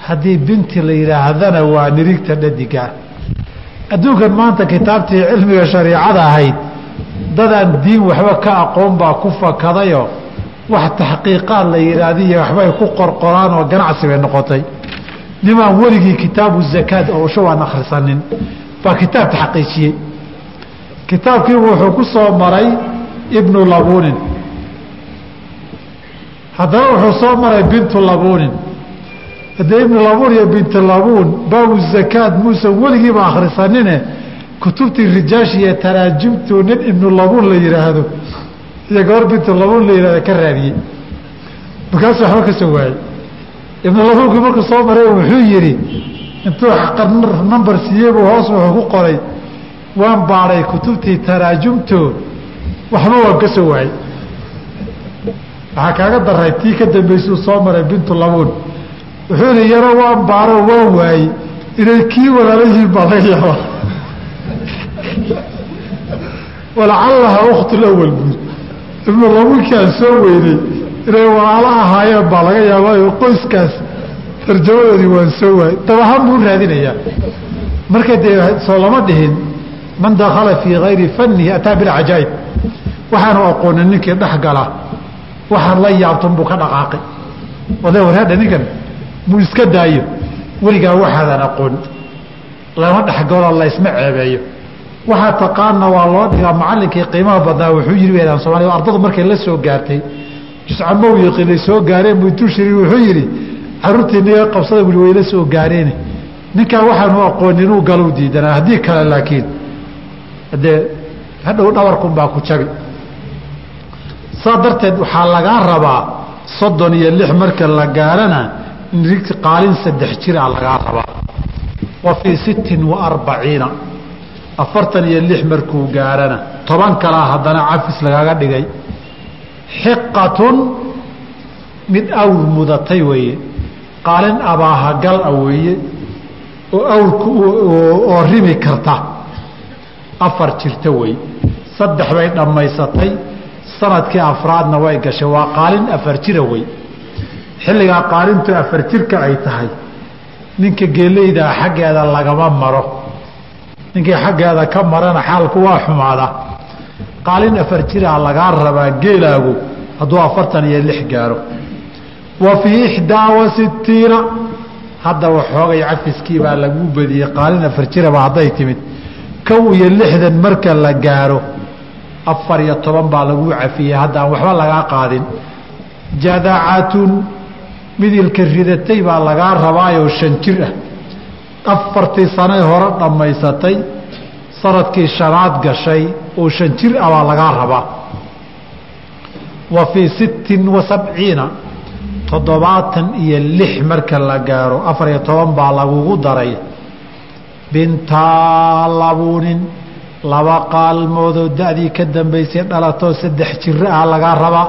Haddii binti la yidhaahdana waa nirigta dhadigaa adduunkan maanta kitaabtii cilmiga shariicada ahayd dadaan diin waxba ka aqoon baa ku fakadayoo wax taxqiiqaad la yidhaahdiyo waxbay ku qorqoraan oo ganacsi bay noqotay. Nimaan weligii kitaabu zakaad oo usho aan akhrisanin. Baa kitaab taxqiijiyey. Kitaabkiibu wuxuu ku soo maray ibnu labuunin. Haddana wuxuu soo maray bintu labuunin. Haddee ibnu labuun iyo bintu labuun baabu zakaad muusan weligiiba akhrisanine kutubtii rijaashi iyo taraajimtu nin ibnu labuun la yidhaahdo iyo gabar bintu labuun la yihahdo ka raadiyey. Markaasu waxba ka soo waayey. Ibnu labuunkii markuu soo maray wuxuu yidhi intuu nambar siiyey hoos wuxuu ku qoray. Waan baadhay kutubtii taraajumto waxba waan ka soo waayey. Waxaa kaaga daray tii ka dambaysuu soo maray bintu labuun. Wuxuu ihi yaro waan baaro waan waayey. Inay kii walaala yihiin baa laga yaaba walacalaha uktlawal buud ibnu labuunkii aan soo weynay inay walaalo ahaayeen baa laga yaabaayo qoyskaas tarjamadoodii waan soo waayey. Dabahaan buu raadinayaa. Marka dee soo lama dhihin man dakala fii kayri fanihi ataa bilcajaa'ib waxaanu aqoonin ninkii dhex gala waxaad la yaabtan buu ka dhaqaaqay. Oday wareedha ninkan muu iska daayo. Weligaa waxaadan aqoon. Lama dhexgalo laysma ceebeeyo waxaa taqaana waa loo dhigaa macallinkii qiimaha badnaa wuxuu yidhi weydaan soomaliya ardadu markay la soo gaartay juscamow yaqiinay soo gaareen buu intuu shiri wuxuu yidhi caruurtii niga qabsada bui wayla soo gaareene. Ninkaa waxaanu aqoon inuu galu diidanaa haddii kale laakiin. Dee hadhow dhabarkunbaa ku jabi saa darteed waxaa lagaa rabaa soddon iyo lix marka la gaarana qaalin saddex jiraa lagaa rabaa. Wa fii sittin wa arbaciina afartan iyo lix markuu gaarana toban kalaa haddana cafis lagaaga dhigay. Xiqatun mid awr mudatay weeye. Qaalin abaahagal a weeye oo awrku oo rimi karta. Afar jirta wey saddex bay dhammaysatay. Sanadkii afraadna way gashay. Waa qaalin afar jira wey xilligaa qaalintu afar jirka ay tahay ninka geelaydaa xaggeeda lagama maro ninkii xaggeeda ka marana xaalku waa xumaada. Qaalin afar jiraa lagaa rabaa geelaagu hadduu afartan iyo lix gaaro. Wa fii ixdaa wa hadda waxoogay cafiskii baa lagu badiyey. Qaalin afar jiraba hadday timid. Kow iyo lixdan marka la gaaro afar iyo toban baa lagu cafiyey. Haddaan waxba lagaa qaadin. Jadacatun midilka ridatay baa lagaa rabaayoo shan jir ah afartii sanay hore dhammaysatay sannadkii shanaad gashay oo shan jir ah baa lagaa rabaa. Wa fii sittin wa sabciina toddobaatan iyo lix marka la gaaro afar iyo toban baa lagugu daray. Bintaa labuunin laba qaalmoodoo da-dii ka dambaysay dhalatoo saddex jiro ah lagaa rabaa.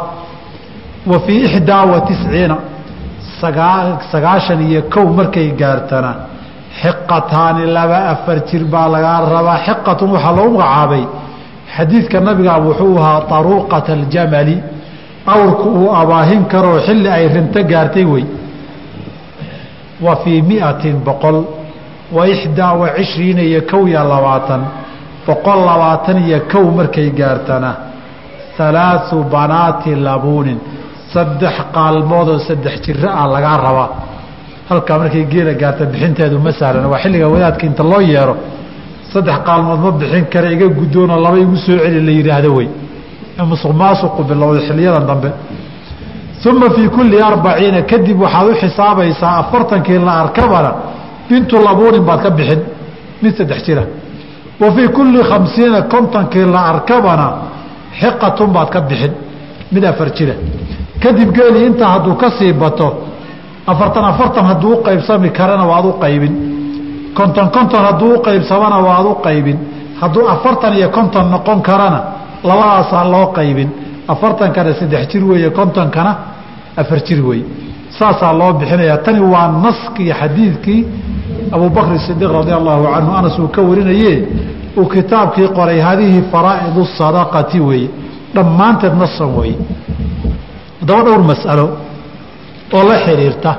Wa fii ixdaa wa tisciina sagaashan iyo kow markay gaartana xiqataani laba afar jir baa lagaa rabaa. Xiqatun waxaa loo magacaabay. Xadiidka nabigaa wuxuu ahaa taruuqata aljamali. Awrku uu abaahin karoo xilli ay rinto gaartay wey. Wa fii miatin boqol wa ixdaa wa cishriina iyo kow iyo labaatan. Boqol labaatan iyo kow markay gaartana. Halaau banaati labuunin. Saddex qaalmoodoo saddex jiro ah lagaa rabaa halkaa markay geela gaarta bixinteedu ma sahlan waa xilliga wadaadka inta loo yeero saddex qaalmood ma bixin kare iga guddoonoo laba igu soo celi la yidhaahdo wey musuq maasuqu bilowday xiliyadan dambe. Uma fii kulli arbaciina kadib waxaad u xisaabaysaa afartankii la arkabana bintu labuunin baad ka bixin mid saddex jira. Wa fii kulli khamsiina kontonkii la arkabana xiqatun baad ka bixin mid afar jira. Kadib geeli intaa hadduu ka sii bato afartan afartan hadduu u qaybsami karana waad u qaybin. konton konton hadduu u qaybsamana waad u qaybin. hadduu afartan iyo konton noqon karana labadaasaa loo qaybin. afartankana saddex jir weeye kontonkana afar jir weeye. saasaa loo bixinayaa. tani waa naskii xadiidkii abubakr sidiiq radia allahu canhu anas uu ka warinaye uu kitaabkii qoray hadihi faraa'idu sadaqati weeye. dhammaanteed nasan weeye. haddaba dhowr mas'alo oo la xidhiirta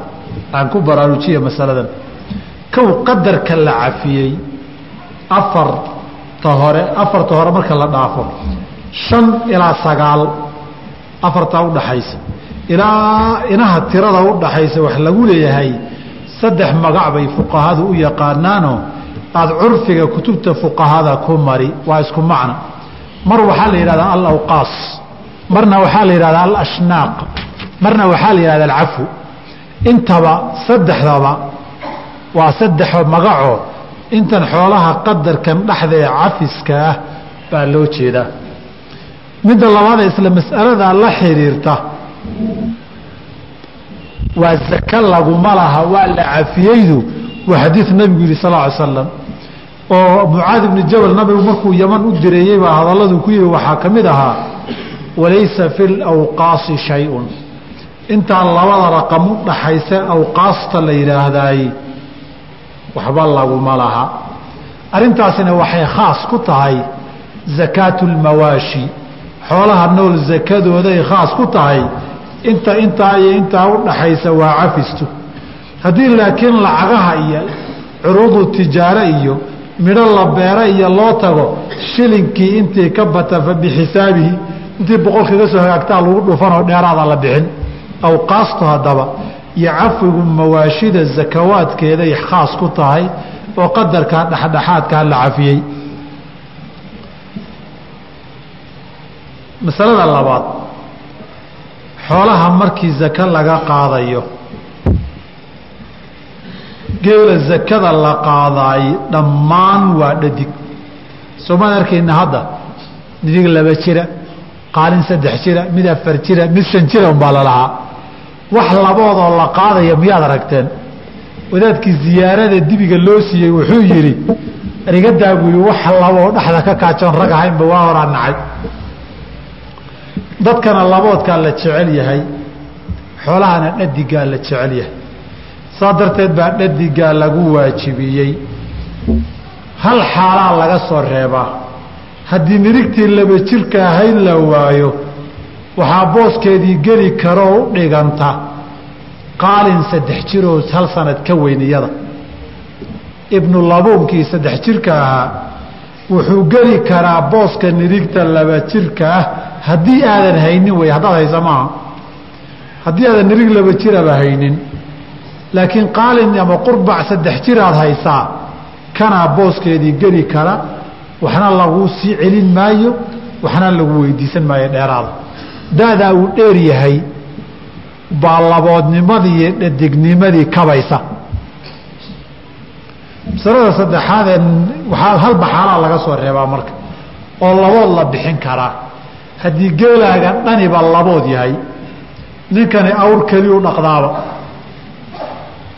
aan ku baraarujiya masaladan. Kow qadarka la cafiyey afarta hore afarta hore marka la dhaafo shan ilaa sagaal afartaa udhaxaysa ilaa inaha tirada udhaxaysa wax lagu leeyahay saddex magac bay fuqahadu u yaqaanaanoo aada curfiga kutubta fuqahada ku mari waa isku macna. Mar waxaa la yidhahdaa alawqaas marna waxaa la yidhahdaa alashnaaq marna waxaa la yihahda alcafu. Intaba saddexdaba waa saddexo magacoo intan xoolaha qadarkan dhexda cafiska ah baa loo jeedaa. Midda labaada isla mas'alada la xiriirta waa zaka laguma laha waa la cafiyeydu. Waa xadiid nabigu yihi sal ly slam oo mucaad ibni jabal nabigu markuu yaman u direeyey baa hadalladuu ku yihi waxaa ka mid ahaa walaysa fi lawqaasi shay-un intaa labada raqam u dhaxaysa awqaasta la yidhaahdaay waxba laguma laha. Arrintaasina waxay khaas ku tahay zakaatu lmawaashi xoolaha nool zakadooday khaas ku tahay inta intaa iyo intaa u dhaxaysa waa cafistu. Haddii laakiin lacagaha iyo curuudu tijaare iyo midho la beera iyo loo tago shilinkii intii ka bata fa intii boqolkaga soo hagaagtaa lagu dhufanoo dheeraada la bixin awqaastu haddaba iyo cafigu mawaashida zakawaadkeeday khaas ku tahay oo qadarkaa dhexdhexaadkaa la cafiyey. Masalada labaad xoolaha markii zaka laga qaadayo geela zakada la qaadaay dhammaan waa dhadig. Soomaan arkayna hadda? Midig laba jira qaalin saddex jira mid afar jira mid shan jira umbaa lalahaa wax laboodoo la qaadaya miyaad aragteen? Wadaadkii ziyaarada dibiga loo siiyey wuxuu yidhi rigadaa buu yii wax laboo dhexda ka kaajoon rag ahaynba waa horaa nacay. Dadkana laboodkaa la jecel yahay xoolahana dhadigaa la jecel yahay. Saa darteed baa dhadigaa lagu waajibiyey. Hal xaalaa laga soo reebaa haddii nirigtii laba jirka ahayd la waayo waxaa booskeedii geli karoo u dhiganta qaalin saddex jiroo hal sanad ka weyn iyada. Ibnu labuunkii saddex jirka ahaa wuxuu geli karaa booska nirigta laba jirka ah haddii aadan haynin wey haddaad haysa maaha. Haddii aadan nirig laba jiraba haynin laakiin qaalin ama qurbac saddex jiraad haysaa kanaa booskeedii geli kara waxna laguu sii celin maayo waxna lagu weydiisan maayo dheeraada. Daadaa uu dheer yahay baa laboodnimadii iyo dhadignimadii kabaysa. Masalada saddexaadee waxaa hal baxaalaa laga soo reebaa marka oo labood la bixin karaa. Haddii geelaaga dhaniba labood yahay ninkani awr keliyu dhaqdaaba.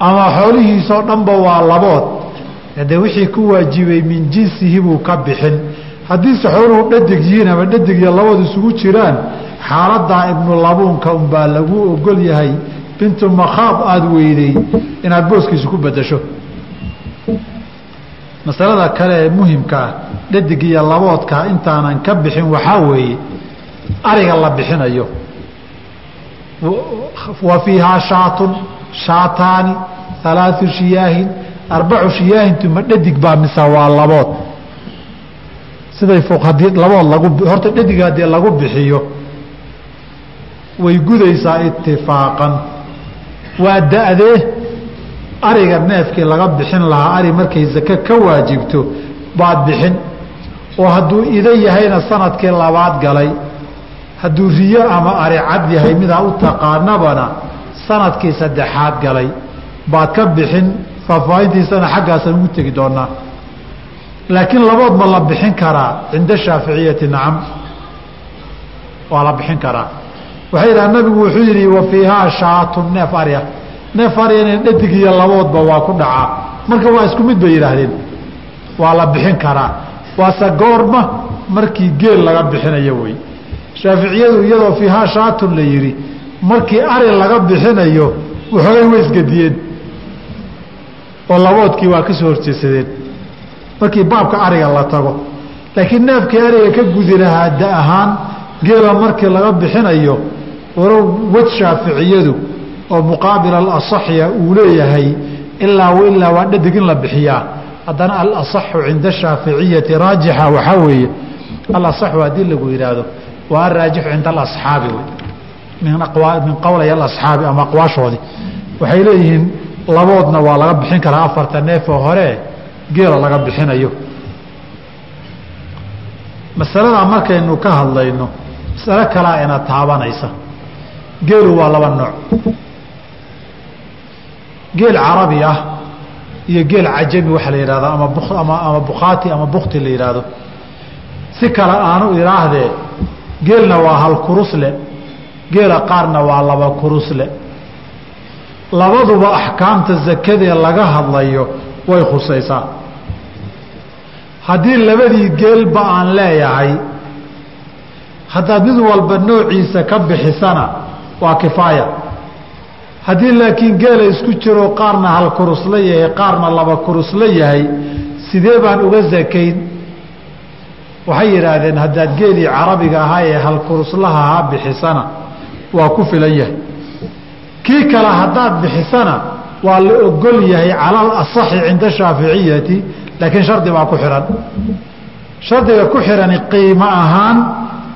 Ama xoolihiisoo dhanba waa labood de wixii ku waajibay min jinsihi buu ka bixin. Haddiise xooluhu dhadig yihiin ama dhadig iyo labood isugu jiraan xaaladaa ibnu labuunka unbaa lagu ogol yahay. Bintu makhaab aada weyday inaad booskiisa ku bedasho masalada kale ee muhimka ah dhadig iyo laboodka intaanan ka bixin waxaa weeye ariga la bixinayo. Wa fiihaa shaatun shaataani alaau shiyaahin arbacu shiyaahintu ma dhadig baa mise waa labood. Siday haddii labood lagu horta dhadig haddii lagu bixiyo way gudaysaa itifaaqan waa da-dee ariga neefkii laga bixin lahaa ari markay zake ka waajibto baad bixin. Oo hadduu ida yahayna sannadkii labaad galay hadduu riyo ama ari cad yahay midaa u taqaanabana sannadkii saddexaad galay baad ka bixin faahfaahintiisana xaggaasaan ugu tegi doonaa laakiin labood ma la bixin karaa cinda shaaficiyati nacam waa la bixin karaa. Waxay yidhaha nabigu wuxuu yidhi wa fiihaa shaatun neef arya. Neef aryana dhadig iyo laboodba waa ku dhacaa. Marka waa isku mid bay yidhaahdeen. Waa la bixin karaa. Waase goorma markii geel laga bixinayo wey. Shaaficiyadu iyadoo fiihaa shaatun la yidhi markii ari laga bixinayo waxoogay way isgadiyeen oo laboodkii waa ka soo markii baabka ariga la tago laakiin neefkii ariga ka gudi lahaa da ahaan geela markii laga bixinayo walow waj shaaficiyadu oo muqaabil alasaxya uu leeyahay ilaa ilaa waa dhadig in la bixiyaa. Haddana alasaxu cinda shaaficiyati raajixa waxaa weeye alasaxu haddii lagu yidhaahdo waa araajixu cinda alasxaabi min min qowlay alasxaabi ama aqwaashoodii. Waxay leeyihiin laboodna waa laga bixin karaa afarta neefoo hore geela laga bixinayo. Masaladaa markaynu ka hadlayno masalo kalaa ina taabanaysa. Geelu waa laba nooc. Geel carabi ah iyo geel cajami waxaa la yidhahdaa ama ama ama bukhaati ama bukti la yidhaahdo. Si kale aanu idhaahdee geelna waa hal kurusle geela qaarna waa laba kurusle labaduba axkaamta zakadee laga hadlayo way khusaysaa. Haddii labadii geelba aan leeyahay haddaad mid walba noociisa ka bixisana waa kifaaya. Haddii laakiin geela isku jiro qaarna hal kurusla yahay qaarna laba kurusla yahay sidee baan uga sakayn waxay yidhaahdeen haddaad geelii carabiga ahaa ee hal kuruslaha ahaa bixisana. Waa ku filan yahay kii kale haddaad bixisana waa la ogol yahay cala alasaxi cinda shaaficiyati laakiin shardi baa ku xihan shardiga ku xihani qiimo ahaan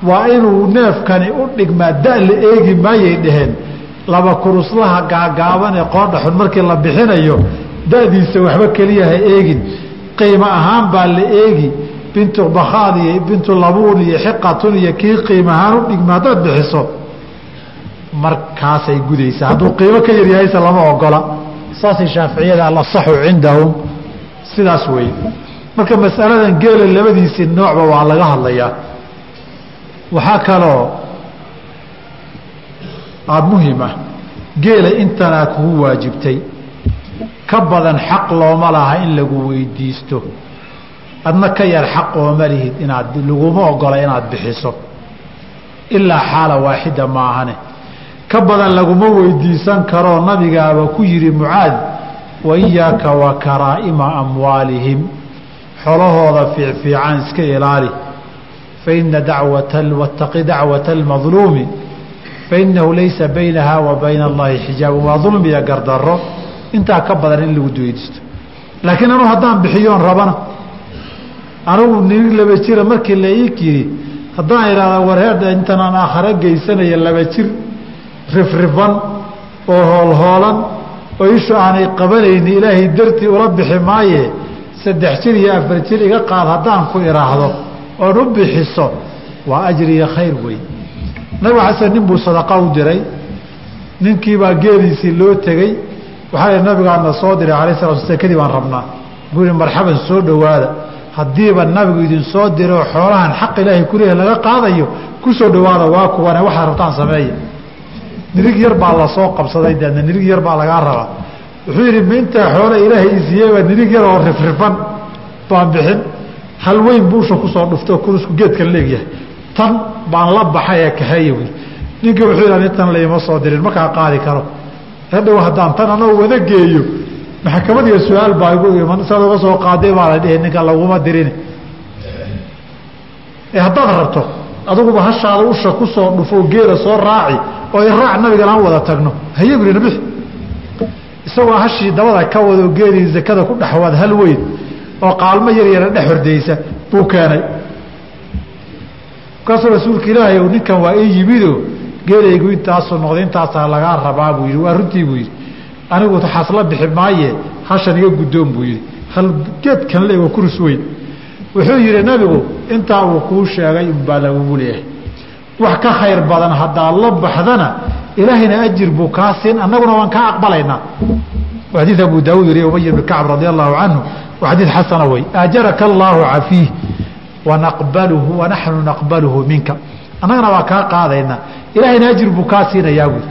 waa inuu neefkani u dhigmaa da la eegi maayay dhaheen. Laba kuruslaha gaagaaban ee qoodha xun markii la bixinayo da'diisa waxba keliya ha eegin. Qiimo ahaan baa la eegi. Bintu bakhaad iyo bintu labuun iyo xiqatun iyo kii qiimo ahaan u dhigma haddaad bixiso markaasay gudaysaa. Hadduu qiimo ka yaryahayse lama ogola. Saasay shaaficiyada alasaxu cindahum. Sidaas weeye. Marka masaladan geela labadiisii noocba waa laga hadlayaa. Waxaa kaloo aada muhima geela intanaa kugu waajibtay. Ka badan xaq looma laha in lagu weydiisto. Adna ka yar xaq ooma lihid inaad laguma ogola inaad bixiso. Ilaa xaala waaxida maahane ka badan laguma weydiisan karoo nabigaaba ku yihi mucaad wa iyaaka wa karaa'ima amwaalihim. Xolahooda fiicfiican iska ilaali. Faina dacwata wataqi dacwata almadluumi fainahu laysa baynaha wa bayna allahi xijaabu waa dulmiya gardaro intaa ka badan in lagu weydiisto laakiin anugu haddaan bixiyoon rabana anugu nin laba jira markii la ii yidhi haddaan idhahda warheedha intanaan aakhare geysanaya laba jir rifrifan oo hoolhoolan oo ishu aanay qabanayni ilaahay dartii ula bixi maaye saddex jir iyo afar jir iga qaad haddaan ku idhaahdo oon u bixiso waa ajriya khayr wey nabig xasan nin buu sadaqa u diray ninkiibaa geeliisii loo tegey waxaa nabigaana soo diray alay sala sl kadib aan rabnaa. Buu yihi marxaban soo dhowaada. Haddiiba nabigu idin soo diroo xoolahan xaq ilaahay kuleeyahy laga qaadayo ku soo dhowaada waa kuwane waxaad rabtaan sameeya nirig yar baa la soo qabsaday deedna nirig yar baa lagaa rabaa. Wuxuu yidhi ma intaa xoole ilaahay isiiyeyba nirig yar oo rifrifan baan bixin. Hal weyn buusha ku soo dhuftoo kurusku geedkan leegyahay tan baan la baxay ee kaxeeya wy ninkii wuxuu yidhi tan laima soo dirin markaa qaadi karo. Hadhow haddaan tan anoo wada geeyo maxkamadiga su'aal baa igu iman saad uga soo qaaday baa la dhihi ninka laguma dirin ee haddaad rabto aduguba hashaada usha ku soo dhufo geela soo raaci oo iraac nabigan aan wada tagno. Haye bu nabix isagoo hashii dabada ka wado geelii zakada ku dhexwaad hal weyn oo qaalmo yar yara dhex hordaysa buu keenay. Markaasuu rasuulka ilaahay ninkan waa ii yimido geelaygu intaasuu noqday intaasaa lagaa rabaa buu yidhi. Waa runtii buu yidhi. Anigu xasla bixi maaye hashan iga guddoon buu yidhi. Hal geedkan le waa kurus weyn. Wuxuu yidhi nabigu intaa uu kuu sheegay unbaa lagugu leeyahay wax ka khayr badan haddaad la baxdana ilaahayna ajir buu kaa siin annaguna waan kaa aqbalaynaa xadiid abu daawud wariye ubay bn kacb radi allahu canhu. Waa xadiid xasana wey. Aajaraka allaahu cafiih wanaqbaluhu wanaxnu naqbaluhu minka. Annagana waa kaa qaadaynaa ilaahayna ajir buu kaa siinayaa buui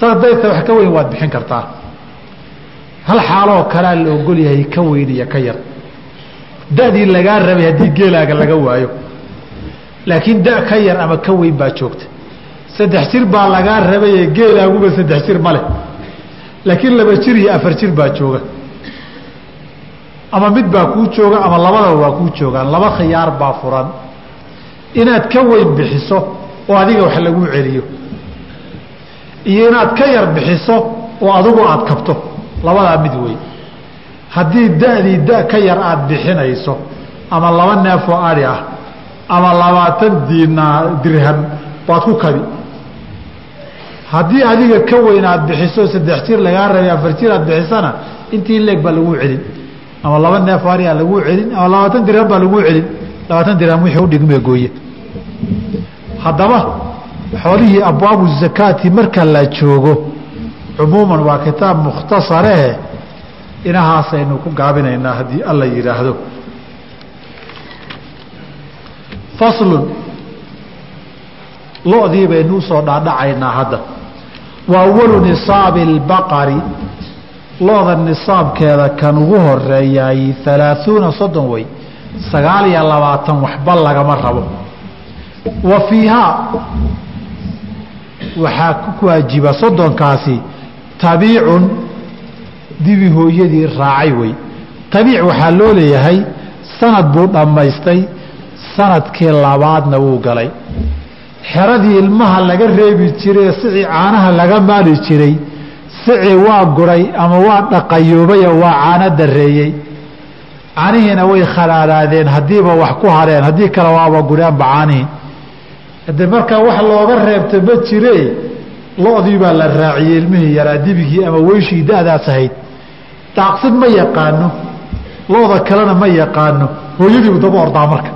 saas wax ka weyn waad bixin kartaa. Hal xaaloo kalea la ogol yahay ka weyn iyo ka yar. Dadii lagaa rabay haddii geelaaga laga waayo laakiin da ka yar ama ka weyn baa joogta. Saddex jir baa lagaa rabaye geelaaguba saddex jir ma leh. Laakiin laba jir iyo afar jir baa jooga. Ama mid baa kuu jooga ama labadaba waa kuu joogaan. Laba khiyaar baa furan. Inaad ka weyn bixiso oo adiga wax laguu celiyo. Iyo inaad ka yar bixiso oo adigu aad kabto. Labadaa mid wey haddii da'dii da ka yar aada bixinayso ama laba neefoo ari ah ama labaatan diinaar dirham baad ku kabi haddii adiga ka weyn aad bixiso saddex jir lagaa rabay afar jir aad bixisana intii leeg baa laguu celin. Ama laba neef laguu celin ama labaatan dirham baa laguu celin. Labaatan dirham wixii udhigmee gooye haddaba xoolihii abwaabu zakaati marka la joogo cumuuman waa kitaab mukhtasarehe inahaasaynu ku gaabinaynaa haddii alla yidhaahdo faslun lo-dii baynu u soo dhaadhacaynaa hadda. Wa awalu nisaabi اlbaqari lo-da nisaabkeeda kan ugu horeeyaay halaaثuuna soddon wey sagaal iyo labaatan waxba lagama rabo. Wa fiihaa. Waxaa ku waajiba soddonkaasi. Tabiicun dibi hooyadii raacay wey tabiic waxaa loo leeyahay sanad buu dhammaystay sannadkii labaadna wuu galay. Xeradii ilmaha laga reebi jiray sicii caanaha laga maali jiray sicii waa guray ama waa dhaqayoobayo waa caano dareeyey. Caanihiina way khalaalaadeen haddiiba wax ku hareen haddii kale waaba gureenba caanihii hadee markaa wax looga reebta ma jire lo-dii baa la raaciyey ilmihii yaraa dibigii ama weyshii da-daas ahayd. Daaqsin ma yaqaano looda kalena ma yaqaano hooyadiibu daba ordaa marka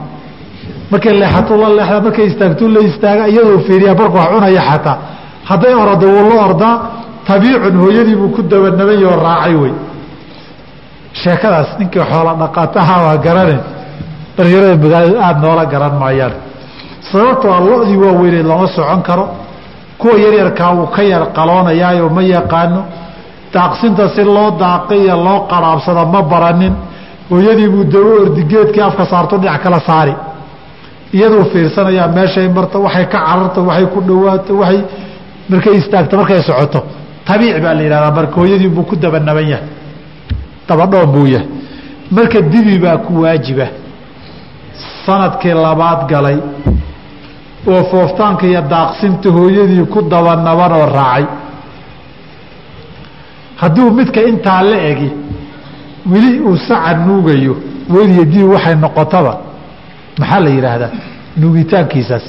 markay leexato la leexda markay istaagto la istaaga iyadoo fiiriya barku wax cunaya xataa. Hadday orado wuu la ordaa tabiicun hooyadiibuu ku dabanabanyoo raacay wey. Sheekadaas ninkii xoola dhaqataha waa garane. Dhalinyarada magaalada aada noola garan maayaan. Sababtoo a lo-dii waaweyneed lama socon karo. Kuwa yaryarkaa uu ka yar qaloonayaayo ma yaqaano. Daaqsinta si loo daaqiyo loo qaraabsada ma baranin. Hooyadiibuu dawo ordigeedkii afka saarto dhinac kala saari iyaduu fiirsanayaa meeshay marto waxay ka cararto waxay ku dhawaato waay markay istaagto markay socoto. Tabiic baa la yidhahdaa marka hooyadiibuu ku dabanaban yahay. Dabadhoon buu yahay. Marka dibi baa ku waajiba. Sanadkii labaad galay oo fooftaanka iyo daaqsinta hooyadii ku dabanabanoo raacay. Hadduu midka intaa la egi weli uu saca nuugayo weliyo dibi waxay noqotaba maxaa la yidhaahdaa? Nuugitaankiisaas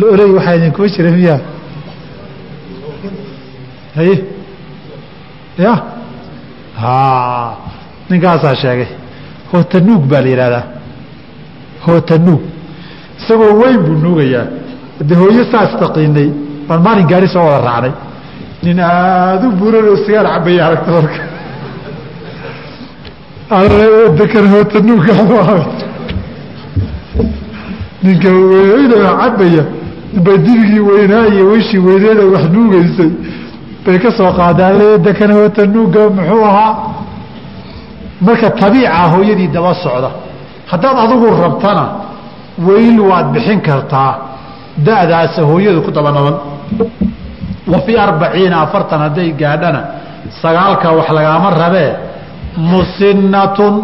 loley waxaa idinkuma jira miya? Haye? Ya? Ninkaasaa sheegay. Hootanuug baa la yidhahdaa hootanuug isagoo weyn buu nuugayaa. De hooyo saas taqiinay baan maalin gaari soo wada raacnay. Nin aada u buuran oo sigaar cabaya aragta marka dekan hootanuugkaada ninka weyna cabaya bay dibigii weynaaye weyshii weyneeda wax nuugeysay bay ka soo qaadaan dekan hootanuugga muxuu ahaa marka tabiica hooyadii daba socda. Haddaad adigu rabtana. Weyl waad bixin kartaa. Da'daasa hooyadu ku daba naban wa fii arbaciina afartan hadday gaadhana sagaalka wax lagaama rabee musinatun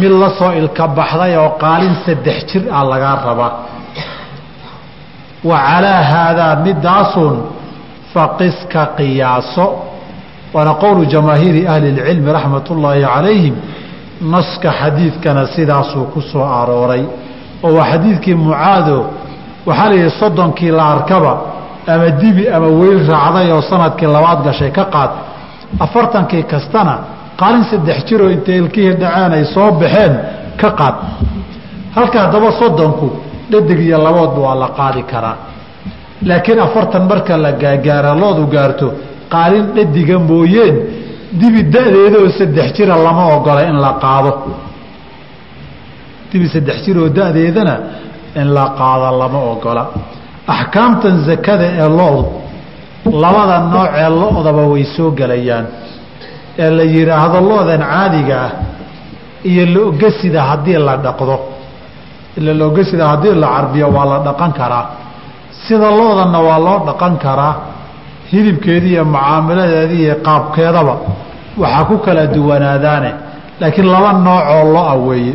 mid la soo ilka baxday oo qaalin saddex jir ah lagaa rabaa wa calaa haadaa midaasun faqiska qiyaaso. Waana qowlu jamaahiiri ahli اlcilmi raxmat ullaahi calayhim naska xadiidkana sidaasuu ku soo arooray. Oo waa xadiidkii mucaado waxaa la yidhi soddonkii la arkaba ama dibi ama weyl raacday oo sannadkii labaad gashay ka qaad afartankii kastana qaalin saddex jiroo intay ilkihii dhaceen ay soo baxeen ka qaad. Halka haddaba soddonku dhadig iyo laboodba waa la qaadi karaa. Laakiin afartan marka la gaagaara loodu gaarto qaalin dhadiga mooyeen dibi da-deeda oo saddex jira lama ogola in la qaado. Dibi saddex jir oo da-deedana in la qaado lama ogola. Axkaamtan zakada ee lo-du labada nooc ee lo-daba way soo gelayaan ee la yidhaahdo lo-dan caadiga ah iyo lo-gasida haddii la dhaqdo. Ila lo-gasida haddii la carbiyo waa la dhaqan karaa. Sida lo-danna waa loo dhaqan karaa hilibkeedii iyo mucaamaladeedii iyo qaabkeedaba waxaa ku kala duwanaadaane. Laakiin laba noocoo lo'a weeye.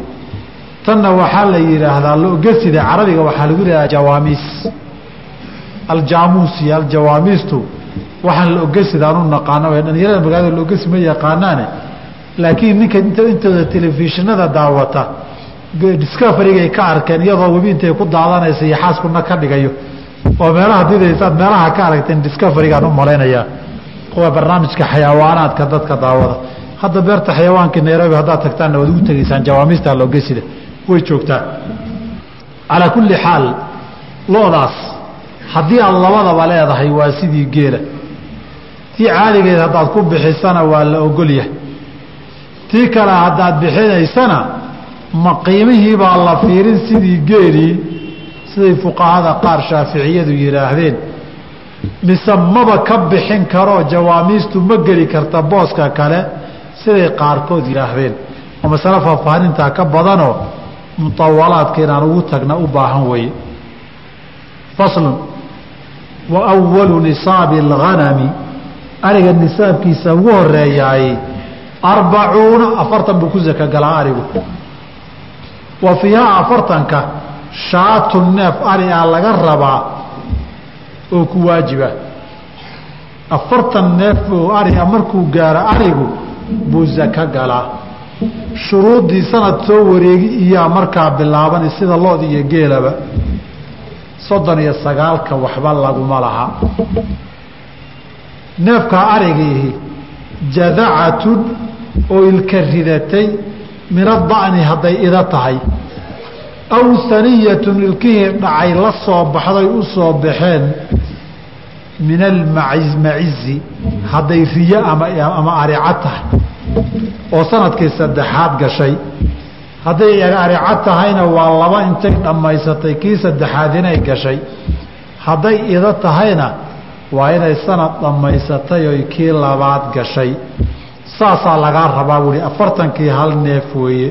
Tanna waxaa la yidhaahdaa lo-gasida carabiga waxaa lagu yidhahdaa jawaamiis. Aljaamuus iyo aljawaamiistu waxaan lo-gasida anu naqaano dhalinyarada magaalada lo-gasi ma yaqaanaane. Laakiin ninka intooda telefishinada daawata discoverygay ka arkeen iyadoo webi intay ku daadanaysa iyo xaaskuna ka dhigayo oo meelaha didaysaad meelaha ka aragteen discoverygaan u malaynayaa kuwa barnaamijka xayawaanaadka dadka daawada. Hadda beerta xayawaankii nairobi haddaad tagtaanna waad ugu tegaysaan jawaamiista loogesida way joogtaa. Calaa kulli xaal lo-daas haddii aad labadaba leedahay waa sidii geela. Tii caadigeed haddaad ku bixisana waa la ogolyahay tii kale haddaad bixinaysana ma qiimihii baa la fiirin sidii geelii siday fuqahada qaar shaaficiyadu yidhaahdeen. Mise maba ka bixin karoo jawaamiistu ma geli karta booska kale siday qaarkood yidhaahdeen. Oo masale faahfaahintaa ka badanoo mutawalaadka inaan ugu tagna u baahan weeye. Faslun wa walu nisaabi alghanami. Ariga nisaabkiisa ugu horeeyaay arbacuuna afartan buu ku saka galaa arigu. Wa fiihaa afartanka shaatu neef ari ah laga rabaa oo ku waajiba. Afartan neef oo ari a markuu gaaro arigu buu sako galaa. Shuruuddii sanad soo wareegi iyaa markaa bilaaban sida lood iyo geelaba soddon iyo sagaalka waxba laguma laha. Neefkaa arigiihi jadacatun oo ilka ridatay min ada'ni hadday ida tahay. Aw haniyatun ilkihii dhacay la soo baxday u soo baxeen min almacizi hadday riyo ama arica tahay. Oo sannadkii saddexaad gashay hadday arica tahayna waa laba intay dhammaysatay kii saddexaad inay gashay. Hadday ida tahayna waa inay sanad dhammaysatay oy kii labaad gashay. Saasaa lagaa rabaa buuhi afartankii hal neef weeye.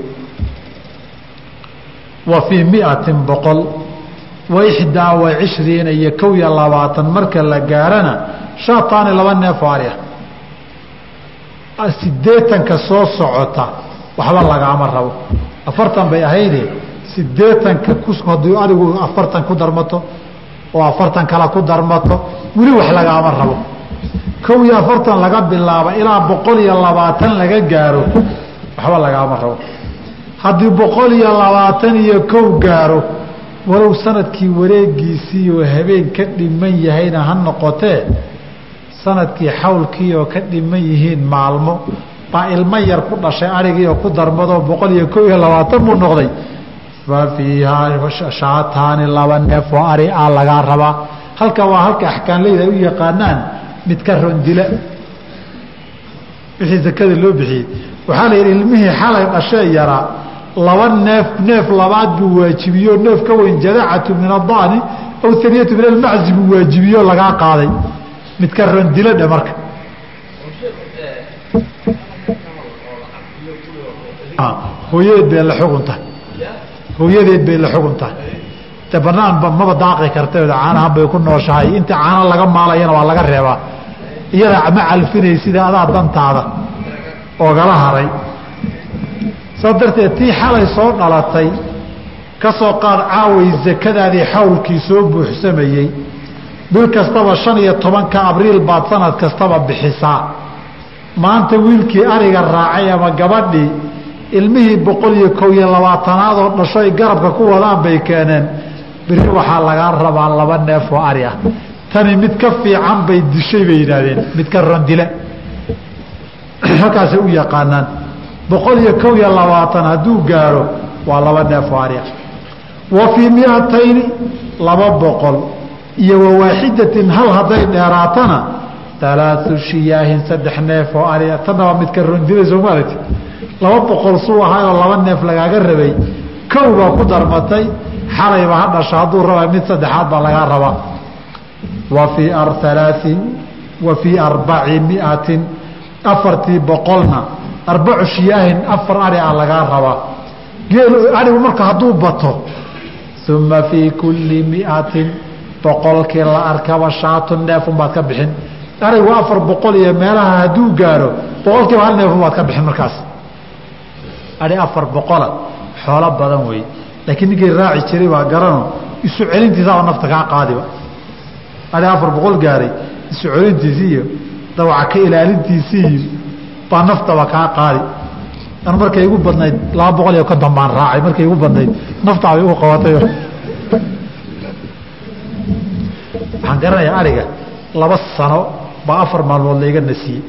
Wa fii miatin boqol. Wa ixdaa wa cishriina iyo kow iyo labaatan marka la gaarana shaataani laba neef oo ari ah sideetanka soo socota waxba lagaama rabo afartan bay ahayde sideetanka hadduu arigu afartan ku darmato oo afartan kale ku darmato weli wax lagaama rabo. Kow iyo afartan laga bilaabo ilaa boqol iyo labaatan laga gaaro waxba lagaama rabo. Haddii boqol iyo labaatan iyo kow gaaro walow sannadkii wareegiisii oo habeen ka dhiman yahayna ha noqotee sannadkii xawlkii oo ka dhiman yihiin maalmo baa ilmo yar ku dhashay arigii oo ku darmadoo boqol iyo kow iyo labaatan buu noqday. Fa fiihaa shaataani laba neef oo ari a lagaa rabaa halka waa halka axkaanleyda ay u yaqaanaan midka rondila. Wixii zakada loo bixiyey. Waxaa la yidhi ilmihii xalay dhashee yaraa laba neef neef labaad buu waajibiyo neef ka weyn jadacatu min adani aw aniyatu min almaczi buu waajibiyo lagaa qaaday. Midka rondila dhe marka hooyadeed bay la xuguntahay hooyadeed bay la xuguntahay de banaan maba daaqi karta caanahan bay ku nooshahay. Inta caana laga maalayana waa laga reebaa iyada ma calfinay sida adaa dantaada. Oogala haray. Saa darteed tii xalay soo dhalatay ka soo qaad caaway sakadaadii xawlkii soo buuxsamayey bil kastaba shan iyo tobanka abriil baad sanad kastaba bixisaa. Maanta wiilkii ariga raacay ama gabadhii ilmihii boqol iyo kow iyo labaatanaad oo dhasho ay garabka ku wadaan bay keeneen. Biri waxaa lagaa rabaa laba neef oo ari ah. Tani mid ka fiican bay dishay bay yidhaahdeen midka rondile halkaasay u yaqaanaan boqol iyo kow iyo labaatan hadduu gaaro waa laba neef oo ari ah. Wa fii miatayni laba boqol. Iyo wawaaxidatin hal hadday dheeraatana alaau shiyaahin saddex neef oo ari tanna waa midka rondile soomaaliti laba boqol suu ahaayoo laba neef lagaaga rabay. Kow baa ku darmatay xalayba ha dhasho hadduu raba mid saddexaad baa lagaa rabaa. Wa fii alaai wa fii arbaci miatin afartii boqolna arbacu shiyaahin afar ari a lagaa rabaa. Geel arigu marka hadduu bato uma fii kulli miatin boqolkii la arkaba shaatun neefun baad ka bixin. Arigu afar boqol iyo meelaha hadduu gaaro boqolkiiba hal neefun baad ka bixin markaas ari afar boqola xoolo badan wey laakiin ninkii raaci jiray baa garano. Isu celintiisaaba nafta kaa qaadiba. Ari afar boqol gaaray. Isu celintiisii iyo dawaca ka ilaalintiisii baa naftaba kaa qaadi. An markay igu badnayd laba boqol iyo konton baan raacay. Markay igu badnayd naftaabay ugu qabatay waxaan garanayaa ariga laba sano baa afar maalmood layga nasiyey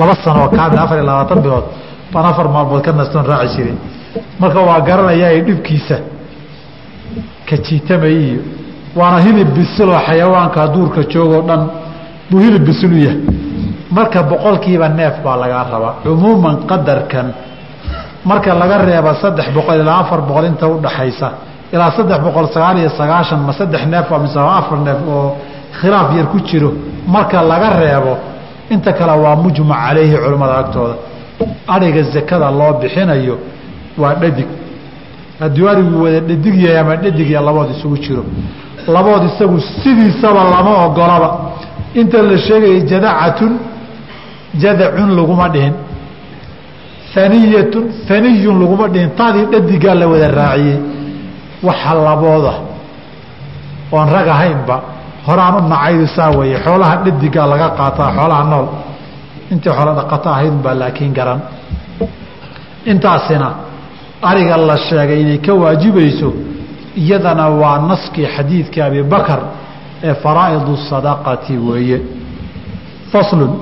laba sano oo kaamil afar iyo labaatan bilood baan afar maalmood ka nastoon raaci jiray marka waa garanayaa dhibkiisa ka jiitamay iyo waana hilib bisiloo xayawaanka duurka joogoo dhan buu hilib bisilu yahay. Marka boqolkiiba neef baa lagaa rabaa cumuuman qadarkan. Marka laga reeba saddex boqol ilaa afar boqol inta udhaxaysa ilaa saddex boqol sagaal iyo sagaashan ma saddex neef mise afar neef oo khilaaf yar ku jiro. Marka laga reebo inta kale waa mujmac calayhi culimmada agtooda adhiga zakada loo bixinayo waa dhadig. Hadduu arigu wada dhadig yahay ama dhadig ya labood isugu jiro. Labood isagu sidiisaba lama ogolaba inta la sheegaya jadacatun jadacun laguma dhihin. Aniyatun aniyun laguma dhihin. Taadii dhadigaa la wada raaciyey waxa labooda oon rag ahaynba horaan u nacaydu saa weeye. Xoolaha dhadigaa laga qaataa xoolaha nool intii xoolo dhaqato ahaydunbaa laakiin garan. Intaasina ariga la sheegay inay ka waajibayso iyadana waa naskii xadiidkii abibakar ee faraa'idu sadaqati weeye. Faslun.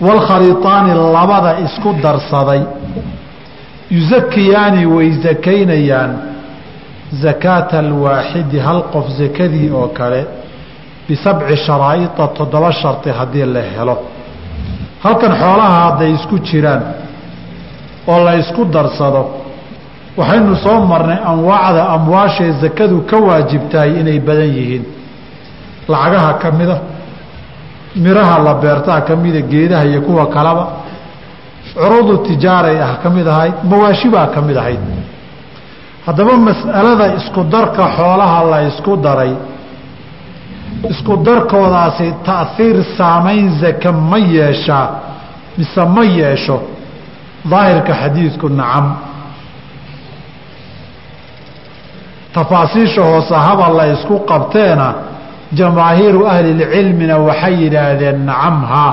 Waalkhaliitaani labada isku darsaday. Yusakiyaani way sakaynayaan zakaata alwaaxidi hal qof sakadii oo kale bisabci sharaa'ida toddoba shardi haddii la helo halkan xoolaha hadday isku jiraan oo la isku darsado waxaynu soo marnay anwaacda amwaashae sakadu ka waajibtahay inay badan yihiin. Lacagaha ka mida miraha la beertaa ka mida geedaha iyo kuwa kaleba curudu tijaaray ah ka mid ahayd mawaashibaa ka mid ahayd. Haddaba mas'alada isku darka xoolaha la isku daray isku darkoodaasi ta'hiir saamayn zaka ma yeeshaa mise ma yeesho? Daahirka xadiidku nacam. Tafaasiisha hoose haba la isku qabteena jamaahiiru ahlilcilmina waxay yidhaahdeen nacam haa